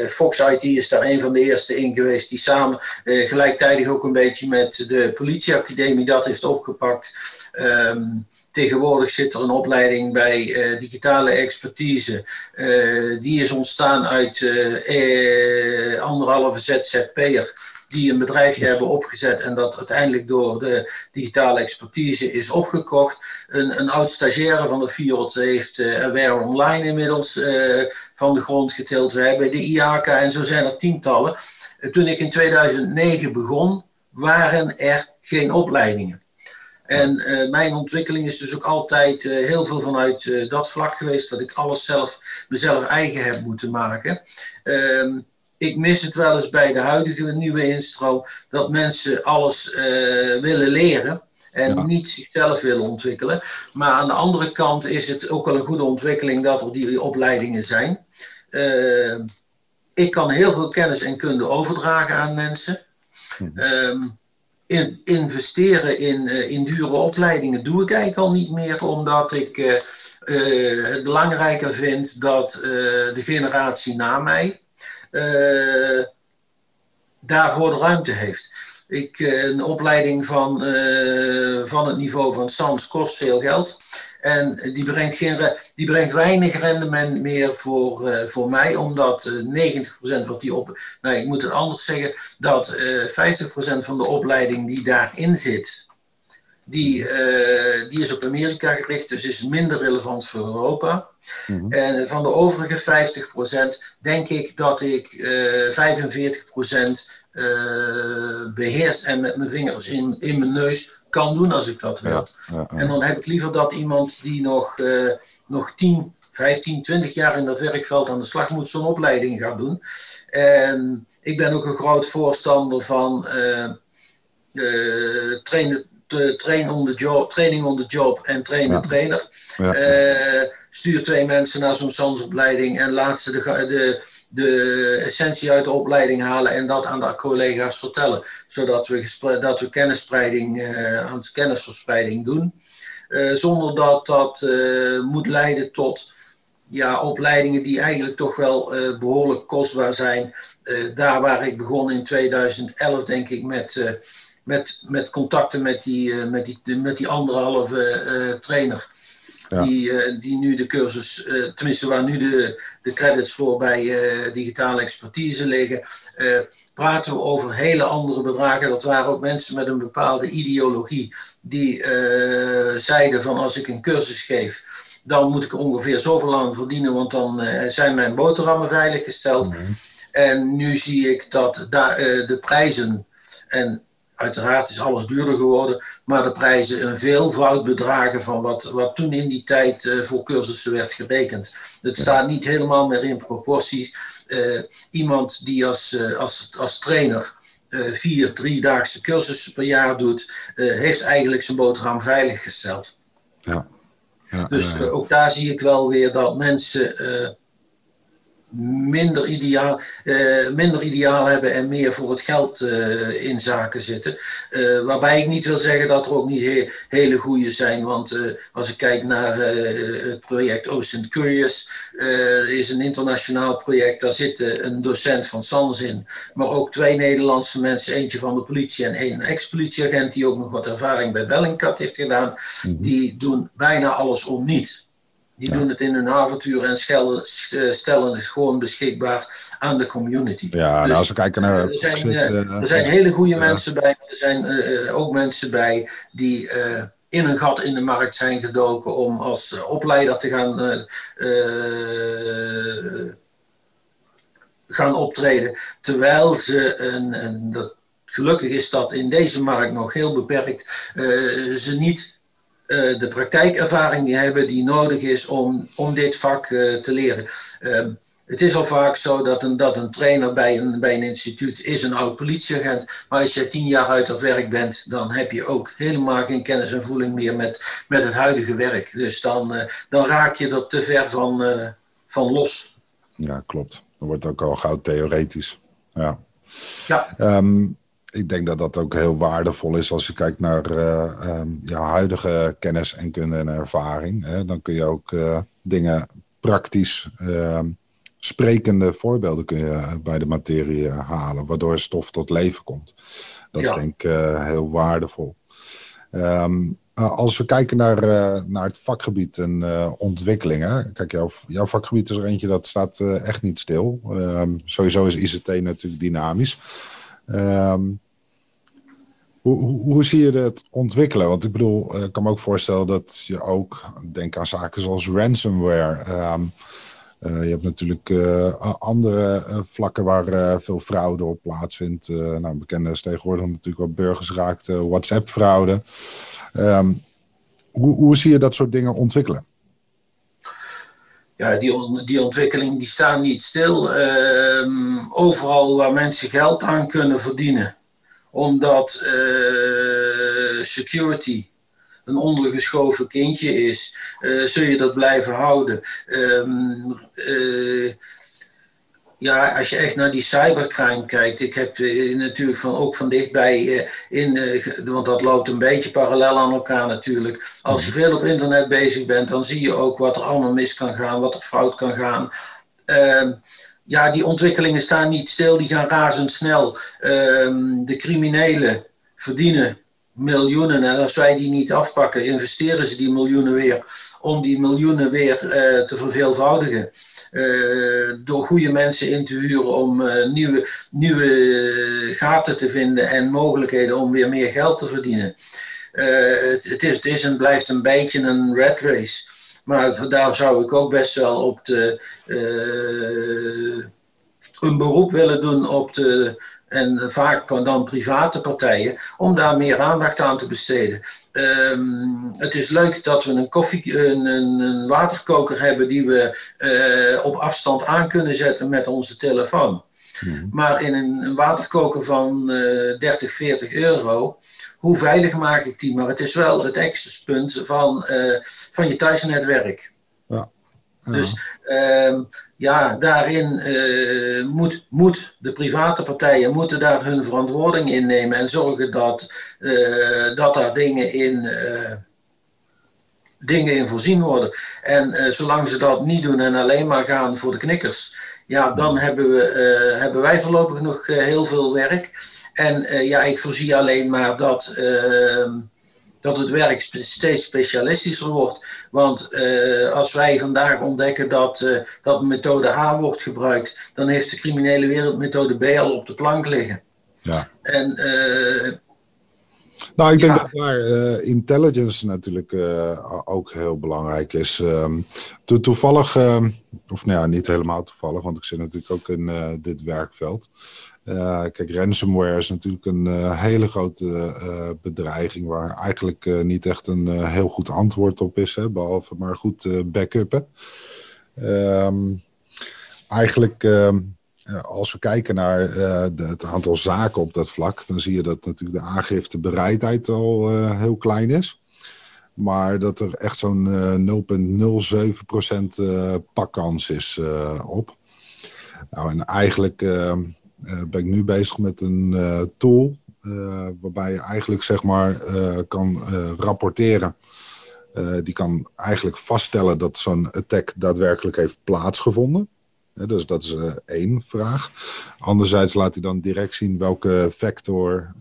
Fox IT is daar een van de eerste in geweest die samen gelijktijdig ook een beetje met de politieacademie dat heeft opgepakt. Um, Tegenwoordig zit er een opleiding bij digitale expertise. Die is ontstaan uit uh, anderhalve ZZP'er die een bedrijfje hebben opgezet en dat uiteindelijk door de digitale expertise is opgekocht. Een, een oud stagiaire van de Fiat heeft uh, Aware Online inmiddels uh, van de grond getild. We hebben de IAK en zo zijn er tientallen. toen ik in 2009 begon, waren er geen opleidingen. En uh, mijn ontwikkeling is dus ook altijd uh, heel veel vanuit uh, dat vlak geweest, dat ik alles zelf, mezelf eigen heb moeten maken. Ehm, ik mis het wel eens bij de huidige nieuwe instroom, dat mensen alles willen leren en niet zichzelf willen ontwikkelen. Maar aan de andere kant is het ook wel een goede ontwikkeling dat er die opleidingen zijn. Ehm, ik kan heel veel kennis en kunde overdragen aan mensen. Mm in, investeren in, uh, in dure opleidingen doe ik eigenlijk al niet meer, omdat ik uh, het belangrijker vind dat de generatie na mij daarvoor de ruimte heeft. Ik, een opleiding van, van het niveau van Sans kost veel geld. En die brengt, geen, die brengt weinig rendement meer voor, uh, voor mij, omdat uh, 90% wat die op. Nou, ik moet het anders zeggen, dat uh, 50% van de opleiding die daarin zit, die, uh, die is op Amerika gericht, dus is minder relevant voor Europa. Mm -hmm. En van de overige 50% denk ik dat ik uh, 45% uh, beheerst en met mijn vingers in, in mijn neus kan doen als ik dat wil. Ja, ja, ja. En dan heb ik liever dat iemand die nog, uh, nog 10, 15, 20 jaar in dat werkveld aan de slag moet, zo'n opleiding gaat doen. En ik ben ook een groot voorstander van uh, trainen, train on the job, training on the job en trainen trainer. stuur twee mensen naar zo'n SANS-opleiding en laat ze de, de de essentie uit de opleiding halen en dat aan de collega's vertellen. Zodat we, dat we kennisspreiding, uh, aan kennisverspreiding doen. Uh, zonder dat dat moet leiden tot ja, opleidingen die eigenlijk toch wel behoorlijk kostbaar zijn. daar waar ik begon in 2011, denk ik, met, met, met contacten met die, met die, met die anderhalve trainer. Die, uh, die nu de cursus, tenminste waar nu de, de credits voor bij digitale expertise liggen, praten we over hele andere bedragen. Dat waren ook mensen met een bepaalde ideologie die zeiden van als ik een cursus geef, dan moet ik ongeveer zoveel aan verdienen, want dan zijn mijn boterhammen veiliggesteld. Mm -hmm. En nu zie ik dat de prijzen en Uiteraard is alles duurder geworden, maar de prijzen een veelvoud bedragen van wat, wat toen in die tijd uh, voor cursussen werd gerekend. Het staat niet helemaal meer in proporties. Uh, iemand die als, uh, als, als trainer vier driedaagse cursussen per jaar doet, heeft eigenlijk zijn boterham veiliggesteld. Ja. ja dus ook daar zie ik wel weer dat mensen minder ideaal, uh, minder ideaal hebben en meer voor het geld uh, in zaken zitten. Uh, waarbij ik niet wil zeggen dat er ook niet he hele goede zijn, want als ik kijk naar het project Ocean Curious, is een internationaal project, daar zit een docent van SANS in, maar ook twee Nederlandse mensen, eentje van de politie en één ex-politieagent die ook nog wat ervaring bij Bellingcat heeft gedaan, mm -hmm. die doen bijna alles om niet. Die ja. doen het in hun avontuur en stellen, stellen het gewoon beschikbaar aan de community. Ja, dus, nou, als we kijken naar. Er zijn, uh, er zijn hele goede ja. mensen bij. Er zijn uh, ook mensen bij die uh, in een gat in de markt zijn gedoken om als opleider te gaan, gaan optreden. Terwijl ze een. een dat, gelukkig is dat in deze markt nog heel beperkt. ze niet uh, de praktijkervaring die hebben die nodig is om, om dit vak uh, te leren. Uh, het is al vaak zo dat een, dat een trainer bij een, bij een instituut is een oud politieagent. Maar als je tien jaar uit het werk bent, dan heb je ook helemaal geen kennis en voeling meer met, met het huidige werk. Dus dan, uh, dan raak je er te ver van, van los. Ja, klopt. Dan wordt het ook al gauw theoretisch. Ja. ja. Um, ik denk dat dat ook heel waardevol is als je kijkt naar uh, um, ja, huidige kennis en kunde en ervaring. Hè, dan kun je ook uh, dingen praktisch ehm, sprekende voorbeelden kun je bij de materie halen, waardoor stof tot leven komt. Dat is denk ik heel waardevol. Um, als we kijken naar, naar het vakgebied en ontwikkelingen. Kijk, jouw, jouw vakgebied is er eentje dat staat echt niet stil. Um, sowieso is ICT natuurlijk dynamisch. Um, hoe, hoe, zie je het ontwikkelen? Want ik bedoel, eh, ik kan me ook voorstellen dat je ook denkt aan zaken zoals ransomware. Ehm, eh, je hebt natuurlijk uh, andere vlakken waar veel fraude op plaatsvindt. nou, bekende is tegenwoordig natuurlijk wat burgers raakt, WhatsApp-fraude. Ehm, hoe, hoe zie je dat soort dingen ontwikkelen? ja, die, die ontwikkeling die staan niet stil. Ehm, overal waar mensen geld aan kunnen verdienen, omdat uh, security een ondergeschoven kindje is, uh, zul je dat blijven houden. Um, uh, ja, als je echt naar die cybercrime kijkt, ik heb natuurlijk van, ook van dichtbij in, want dat loopt een beetje parallel aan elkaar natuurlijk. Als je veel op internet bezig bent, dan zie je ook wat er allemaal mis kan gaan, wat er fout kan gaan. Ja, die ontwikkelingen staan niet stil, die gaan razendsnel. Um, de criminelen verdienen miljoenen en als wij die niet afpakken, investeren ze die miljoenen weer om die miljoenen weer uh, te verveelvoudigen. Uh, door goede mensen in te huren om uh, nieuwe, nieuwe gaten te vinden en mogelijkheden om weer meer geld te verdienen. Het, het, is, het en blijft een beetje een red race. Maar daar zou ik ook best wel op de, uh, een beroep willen doen op de, en vaak dan private partijen, om daar meer aandacht aan te besteden. Um, het is leuk dat we een, koffie, een, een waterkoker hebben die we uh, op afstand aan kunnen zetten met onze telefoon. Hmm. Maar in een, een waterkoker van uh, 30, 40 euro hoe veilig maak ik die? Maar het is wel het accesspunt van, uh, van je thuisnetwerk. Ja. ja. Dus uh, ja, daarin uh, moet, moet de private partijen moeten daar hun verantwoording in nemen en zorgen dat, uh, dat daar dingen in, dingen in voorzien worden. En zolang ze dat niet doen en alleen maar gaan voor de knikkers, ja, dan hebben, we, hebben wij voorlopig nog heel veel werk. En uh, ja, ik voorzie alleen maar dat, uh, dat het werk steeds specialistischer wordt. Want uh, als wij vandaag ontdekken dat, dat methode A wordt gebruikt, dan heeft de criminele wereld methode B al op de plank liggen. Ja. En nou, ik denk dat daar intelligence natuurlijk ook heel belangrijk is. To toevallig, uh, of nou ja, niet helemaal toevallig, want ik zit natuurlijk ook in dit werkveld. Kijk, ransomware is natuurlijk een uh, hele grote uh, bedreiging waar eigenlijk niet echt een heel goed antwoord op is, hè, behalve maar goed backuppen. Um, eigenlijk, ehm, als we kijken naar het aantal zaken op dat vlak, dan zie je dat natuurlijk de aangiftebereidheid al heel klein is. Maar dat er echt zo'n 0,07% pakkans is op. Nou, en eigenlijk ehm, ben ik nu bezig met een uh, tool uh, waarbij je eigenlijk zeg maar kan rapporteren. die kan eigenlijk vaststellen dat zo'n attack daadwerkelijk heeft plaatsgevonden. dus dat is één vraag. Anderzijds laat hij dan direct zien welke vector,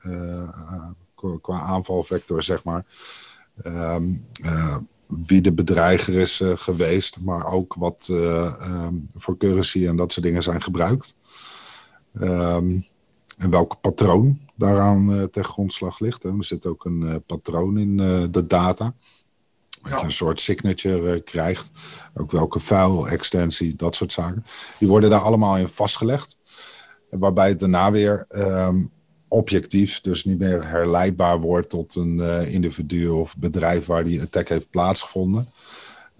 qua aanvalvector zeg maar, um, wie de bedreiger is geweest, maar ook wat um, voor currency en dat soort dingen zijn gebruikt. Um, en welk patroon daaraan uh, ten grondslag ligt. Hè. Er zit ook een uh, patroon in uh, de data. Dat ja. je een soort signature krijgt. Ook welke file-extensie, dat soort zaken. Die worden daar allemaal in vastgelegd. Waarbij het daarna weer um, objectief, dus niet meer herleidbaar wordt tot een individu of bedrijf waar die attack heeft plaatsgevonden.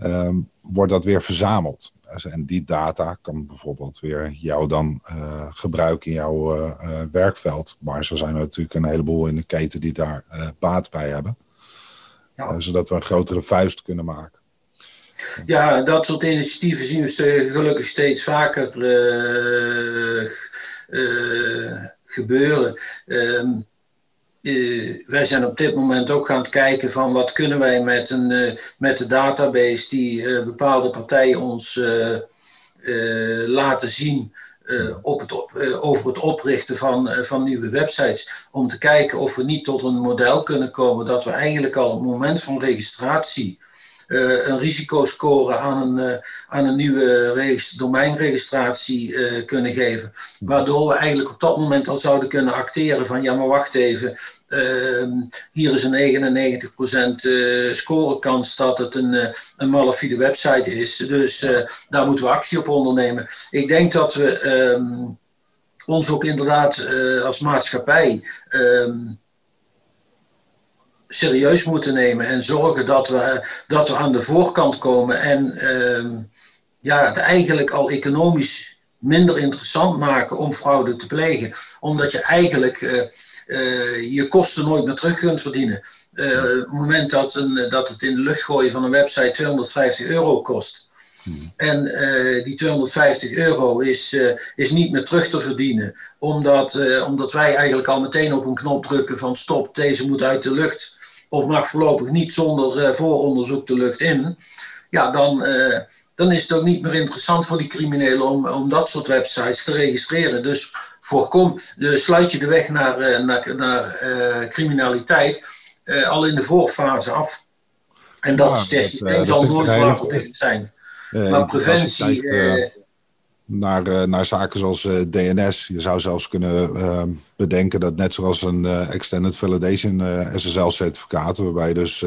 Um, wordt dat weer verzameld. En die data kan bijvoorbeeld weer jou dan uh, gebruiken in jouw uh, uh, werkveld. Maar zo zijn er natuurlijk een heleboel in de keten die daar baat bij hebben. Ja. zodat we een grotere vuist kunnen maken. Ja, dat soort initiatieven zien we gelukkig steeds vaker gebeuren. Um, wij zijn op dit moment ook gaan kijken van wat kunnen wij met, een, met de database die bepaalde partijen ons laten zien op het, over het oprichten van, van nieuwe websites. Om te kijken of we niet tot een model kunnen komen dat we eigenlijk al op het moment van registratie uh, een risicoscore aan een, uh, aan een nieuwe domeinregistratie uh, kunnen geven. Waardoor we eigenlijk op dat moment al zouden kunnen acteren van ja, maar wacht even. Ehm, hier is een 99% scorekans dat het een, een malafide website is. Dus daar moeten we actie op ondernemen. Ik denk dat we ehm, ons ook inderdaad als maatschappij ehm, serieus moeten nemen en zorgen dat we, dat we aan de voorkant komen en uh, ja, het eigenlijk al economisch minder interessant maken om fraude te plegen. Omdat je eigenlijk uh, uh, je kosten nooit meer terug kunt verdienen. Uh, op het moment dat, een, dat het in de lucht gooien van een website 250 euro kost. Hmm. En die 250 euro is, is niet meer terug te verdienen, omdat, omdat wij eigenlijk al meteen op een knop drukken van stop, deze moet uit de lucht of mag voorlopig niet zonder vooronderzoek de lucht in, ja, dan, dan is het ook niet meer interessant voor die criminelen om, om dat soort websites te registreren. Dus voorkom, sluit je de weg naar, naar, naar criminaliteit al in de voorfase af. En dat, ja, dat, zal nooit waterdicht zijn. Maar preventie naar, uh, naar zaken zoals DNS. Je zou zelfs kunnen uh, bedenken dat net zoals een Extended Validation SSL-certificaat, waarbij je dus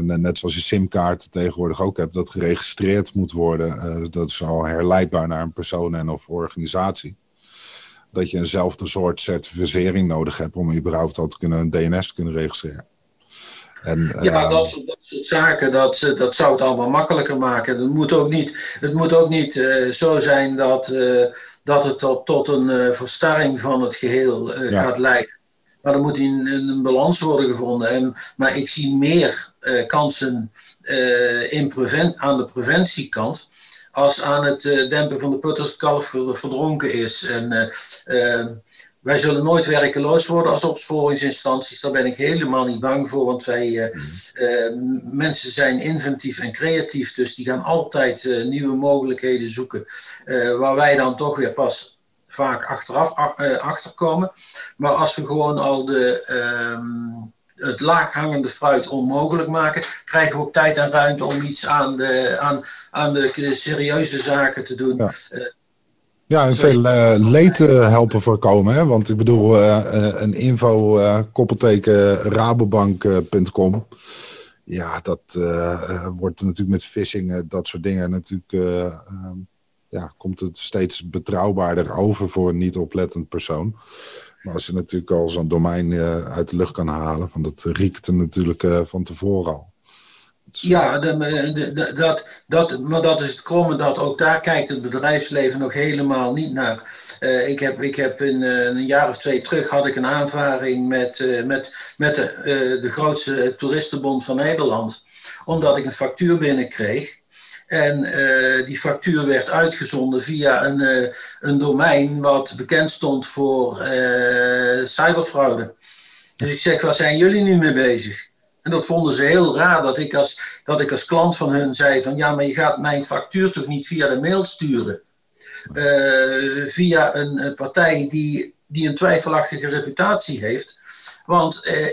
net zoals je simkaart tegenwoordig ook hebt, dat geregistreerd moet worden. dat is al herleidbaar naar een persoon en of organisatie. Dat je eenzelfde soort certificering nodig hebt om überhaupt al te kunnen een DNS te kunnen registreren. En, ja, uh, dat, dat, soort zaken, dat, eh, dat zou het allemaal makkelijker maken. Het moet ook niet, het moet ook niet uh, zo zijn dat, uh, dat het tot, tot een verstarring van het geheel ja. gaat leiden. Maar er moet in, een balans worden gevonden. En, maar ik zie meer kansen in preven, aan de preventiekant als aan het dempen van de put als het kalf verdronken is. En wij zullen nooit werkeloos worden als opsporingsinstanties. Daar ben ik helemaal niet bang voor, want wij uh, uh, mensen zijn inventief en creatief, dus die gaan altijd uh, nieuwe mogelijkheden zoeken, waar wij dan toch weer pas vaak achteraf achterkomen. Maar als we gewoon al de, ehm, het laaghangende fruit onmogelijk maken, krijgen we ook tijd en ruimte om iets aan de, aan, aan de serieuze zaken te doen. Ja. Ja, en veel uh, leed uh, helpen voorkomen. Hè? Want ik bedoel, uh, een info koppelteken rabobank.com. ja, dat wordt natuurlijk met phishing, dat soort dingen natuurlijk... Ehm, ja, komt het steeds betrouwbaarder over voor een niet oplettend persoon. Maar als je natuurlijk al zo'n domein uit de lucht kan halen... want dat riekt er natuurlijk van tevoren al. Ja, de, dat, dat, maar dat is het kromme dat ook daar kijkt het bedrijfsleven nog helemaal niet naar. Uh, ik heb, ik heb in uh, een jaar of twee terug had ik een aanvaring met, uh, met, met de, de grootste toeristenbond van Nederland. Omdat ik een factuur binnenkreeg. En die factuur werd uitgezonden via een, een domein wat bekend stond voor cyberfraude. Dus ik zeg, waar zijn jullie nu mee bezig? En dat vonden ze heel raar dat ik, als, dat ik als klant van hun zei van ja, maar je gaat mijn factuur toch niet via de mail sturen. Uh, via een, partij die, die een twijfelachtige reputatie heeft. Want uh,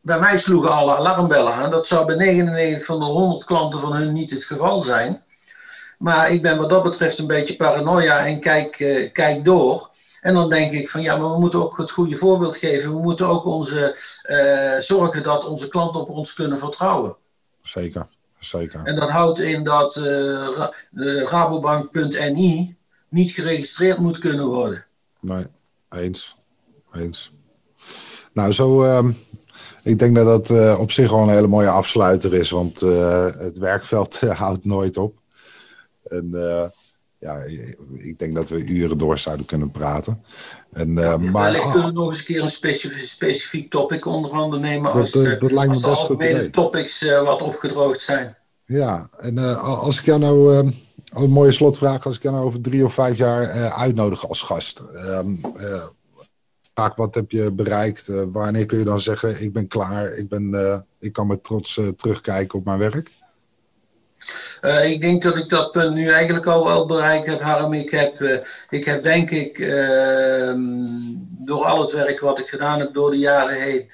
bij mij sloegen alle alarmbellen aan. Dat zou bij 99 van de 100 klanten van hun niet het geval zijn. Maar ik ben wat dat betreft een beetje paranoia en kijk, uh, kijk door. En dan denk ik van ja, maar we moeten ook het goede voorbeeld geven. We moeten ook onze, uh, zorgen dat onze klanten op ons kunnen vertrouwen. Zeker, zeker. En dat houdt in dat uh, rabobank.ni niet geregistreerd moet kunnen worden. Nee, eens. Eens. Nou, zo. Uh, ik denk dat dat uh, op zich wel een hele mooie afsluiter is, want het werkveld houdt nooit op. En ja, ik denk dat we uren door zouden kunnen praten. En, uh, maar, wellicht kunnen we nog eens een keer een specifiek, specifiek topic onder andere nemen als, dat, dat, dat lijkt me als de algemene topics uh, wat opgedroogd zijn. Ja, en uh, als ik jou nou, ehm, een mooie slotvraag, als ik jou nou over drie of vijf jaar uitnodig als gast. Ehm, vraag wat heb je bereikt? wanneer kun je dan zeggen, ik ben klaar, ik, ben, ik kan met trots terugkijken op mijn werk? Uh, ik denk dat ik dat punt nu eigenlijk al wel bereikt heb, Harm. Ik heb, uh, ik heb denk ik uh, door al het werk wat ik gedaan heb door de jaren heen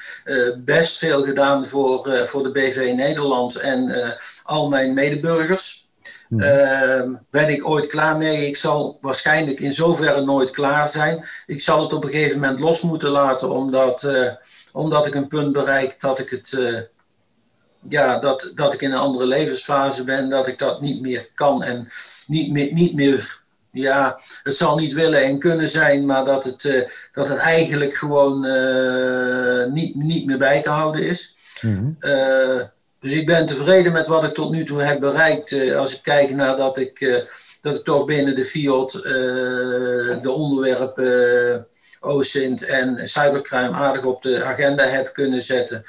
best veel gedaan voor, voor de BV Nederland en al mijn medeburgers. Mm. ben ik ooit klaar mee? Ik zal waarschijnlijk in zoverre nooit klaar zijn. Ik zal het op een gegeven moment los moeten laten, omdat, omdat ik een punt bereik dat ik het ja, dat, dat ik in een andere levensfase ben, dat ik dat niet meer kan en niet meer, niet meer ja, het zal niet willen en kunnen zijn, maar dat het, uh, dat het eigenlijk gewoon uh, niet, niet meer bij te houden is. Mm uh, dus ik ben tevreden met wat ik tot nu toe heb bereikt. als ik kijk naar dat ik, dat ik toch binnen de Fiat de onderwerpen OSINT en cybercrime aardig op de agenda heb kunnen zetten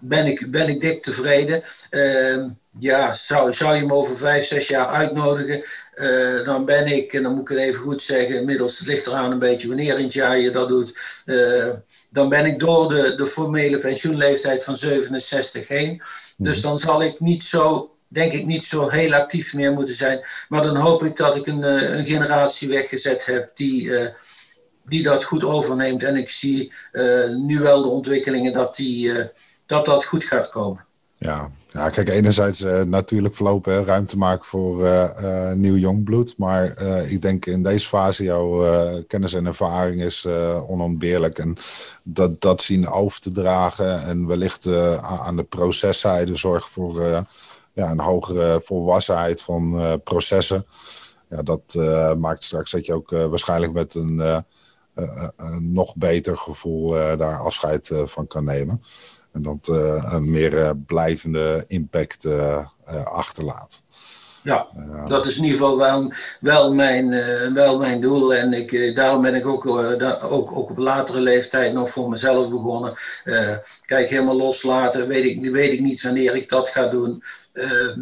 ben ik, ben ik dik tevreden. Uh, ja, zou, zou je me over vijf, zes jaar uitnodigen, uh, dan ben ik, en dan moet ik het even goed zeggen, inmiddels het ligt eraan een beetje wanneer in het jaar je dat doet, uh, dan ben ik door de, de formele pensioenleeftijd van 67 heen. Dus dan zal ik niet zo, denk ik, niet zo heel actief meer moeten zijn. Maar dan hoop ik dat ik een, eh, een generatie weggezet heb die die dat goed overneemt. En ik zie nu wel de ontwikkelingen dat die, dat dat goed gaat komen. Ja, ja kijk, enerzijds uh, natuurlijk verlopen ruimte maken voor uh, nieuw jongbloed. Maar ik denk in deze fase jouw kennis en ervaring is onontbeerlijk. En dat, dat zien over te dragen en wellicht aan de proceszijde zorgen voor ja, een hogere volwassenheid van processen. Ja, dat maakt straks dat je ook waarschijnlijk met een, een nog beter gevoel daar afscheid van kan nemen. En dat uh, een meer uh, blijvende impact uh, achterlaat. Ja, dat is in ieder geval wel, wel, mijn, wel mijn doel. En ik, daarom ben ik ook, ook, ook op latere leeftijd nog voor mezelf begonnen. kijk, helemaal loslaten, weet ik, weet ik niet wanneer ik dat ga doen. Ehm,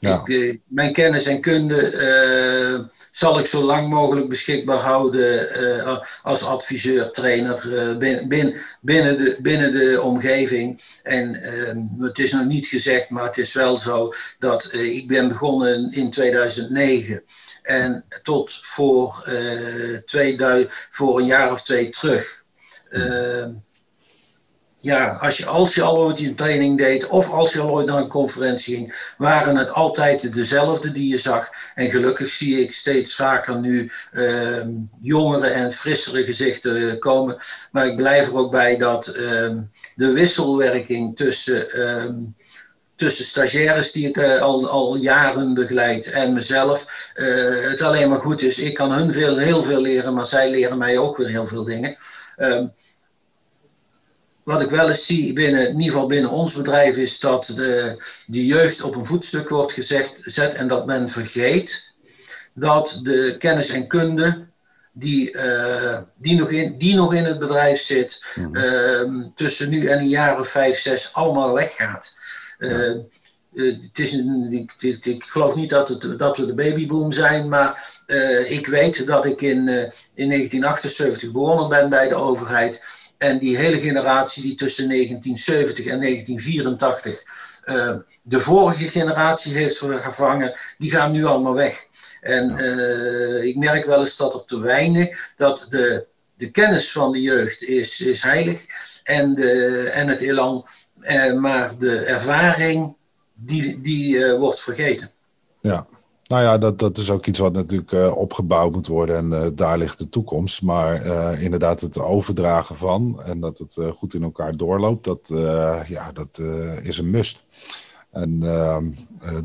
ja. Ik, eh, mijn kennis en kunde uh, zal ik zo lang mogelijk beschikbaar houden uh, als adviseur, trainer binnen, binnen, de, binnen de omgeving. En het is nog niet gezegd, maar het is wel zo dat ik ben begonnen in 2009. En tot voor, 2000, voor een jaar of twee terug ja, als je, als je al ooit een training deed of als je al ooit naar een conferentie ging, waren het altijd dezelfde die je zag. En gelukkig zie ik steeds vaker nu uh, jongere en frissere gezichten komen. Maar ik blijf er ook bij dat uh, de wisselwerking tussen, uh, tussen stagiaires die ik uh, al, al jaren begeleid en mezelf, uh, het alleen maar goed is. Ik kan hun veel, heel veel leren, maar zij leren mij ook weer heel veel dingen. Ehm, wat ik wel eens zie, binnen, in ieder geval binnen ons bedrijf, is dat de, de jeugd op een voetstuk wordt gezegd, zet en dat men vergeet dat de kennis en kunde die, uh, die, nog, in, die nog in het bedrijf zit, uh, tussen nu en een jaar of vijf, zes, allemaal weggaat. Uh, het is een, ik, ik, geloof niet dat, het, dat we de babyboom zijn, maar ik weet dat ik in, in 1978 begonnen ben bij de overheid. En die hele generatie die tussen 1970 en 1984 uh, de vorige generatie heeft vervangen, die gaan nu allemaal weg. En uh, ik merk wel eens dat er te weinig, dat de, de kennis van de jeugd is, is heilig en, de, en het elan, uh, maar de ervaring die, die wordt vergeten. Ja, nou ja, dat, dat is ook iets wat natuurlijk uh, opgebouwd moet worden en uh, daar ligt de toekomst. Maar uh, inderdaad, het overdragen van en dat het goed in elkaar doorloopt, dat, ja, dat is een must. En ehm,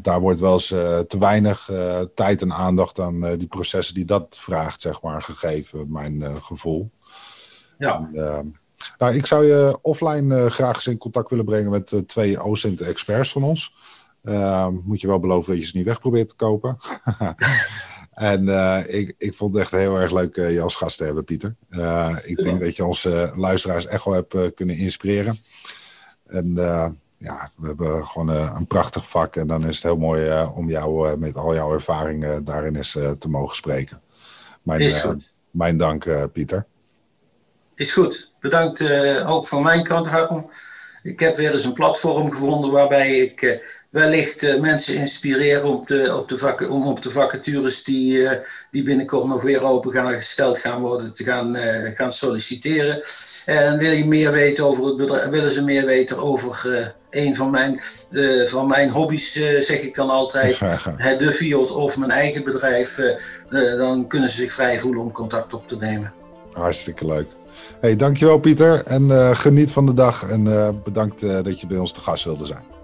daar wordt wel eens te weinig tijd en aandacht aan die processen die dat vraagt, zeg maar, gegeven, mijn gevoel. Ja. En, ehm, nou, ik zou je offline graag eens in contact willen brengen met twee OSINT-experts van ons. Uh, moet je wel beloven dat je ze niet weg probeert te kopen. *laughs* en uh, ik, ik vond het echt heel erg leuk uh, je als gast te hebben, Pieter. Uh, ik denk dat je onze luisteraars echt wel hebt kunnen inspireren. En ja, we hebben gewoon een prachtig vak. En dan is het heel mooi om jou met al jouw ervaringen daarin eens te mogen spreken. Mijn, mijn dank, Pieter. Is goed. Bedankt ook van mijn kant, Harm. Ik heb weer eens een platform gevonden waarbij ik wellicht uh, mensen inspireren op de, op de, om op de vacatures die, uh, die binnenkort nog weer open gaan gesteld gaan worden te gaan, uh, gaan solliciteren. En wil je meer weten over het bedrijf, willen ze meer weten over een van mijn, van mijn hobby's, zeg ik dan altijd, het de Field of mijn eigen bedrijf, dan kunnen ze zich vrij voelen om contact op te nemen. Hartstikke leuk. Hey, dankjewel Pieter en geniet van de dag en bedankt dat je bij ons te gast wilde zijn.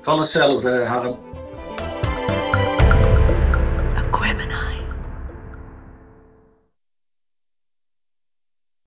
Van hetzelfde, Harm.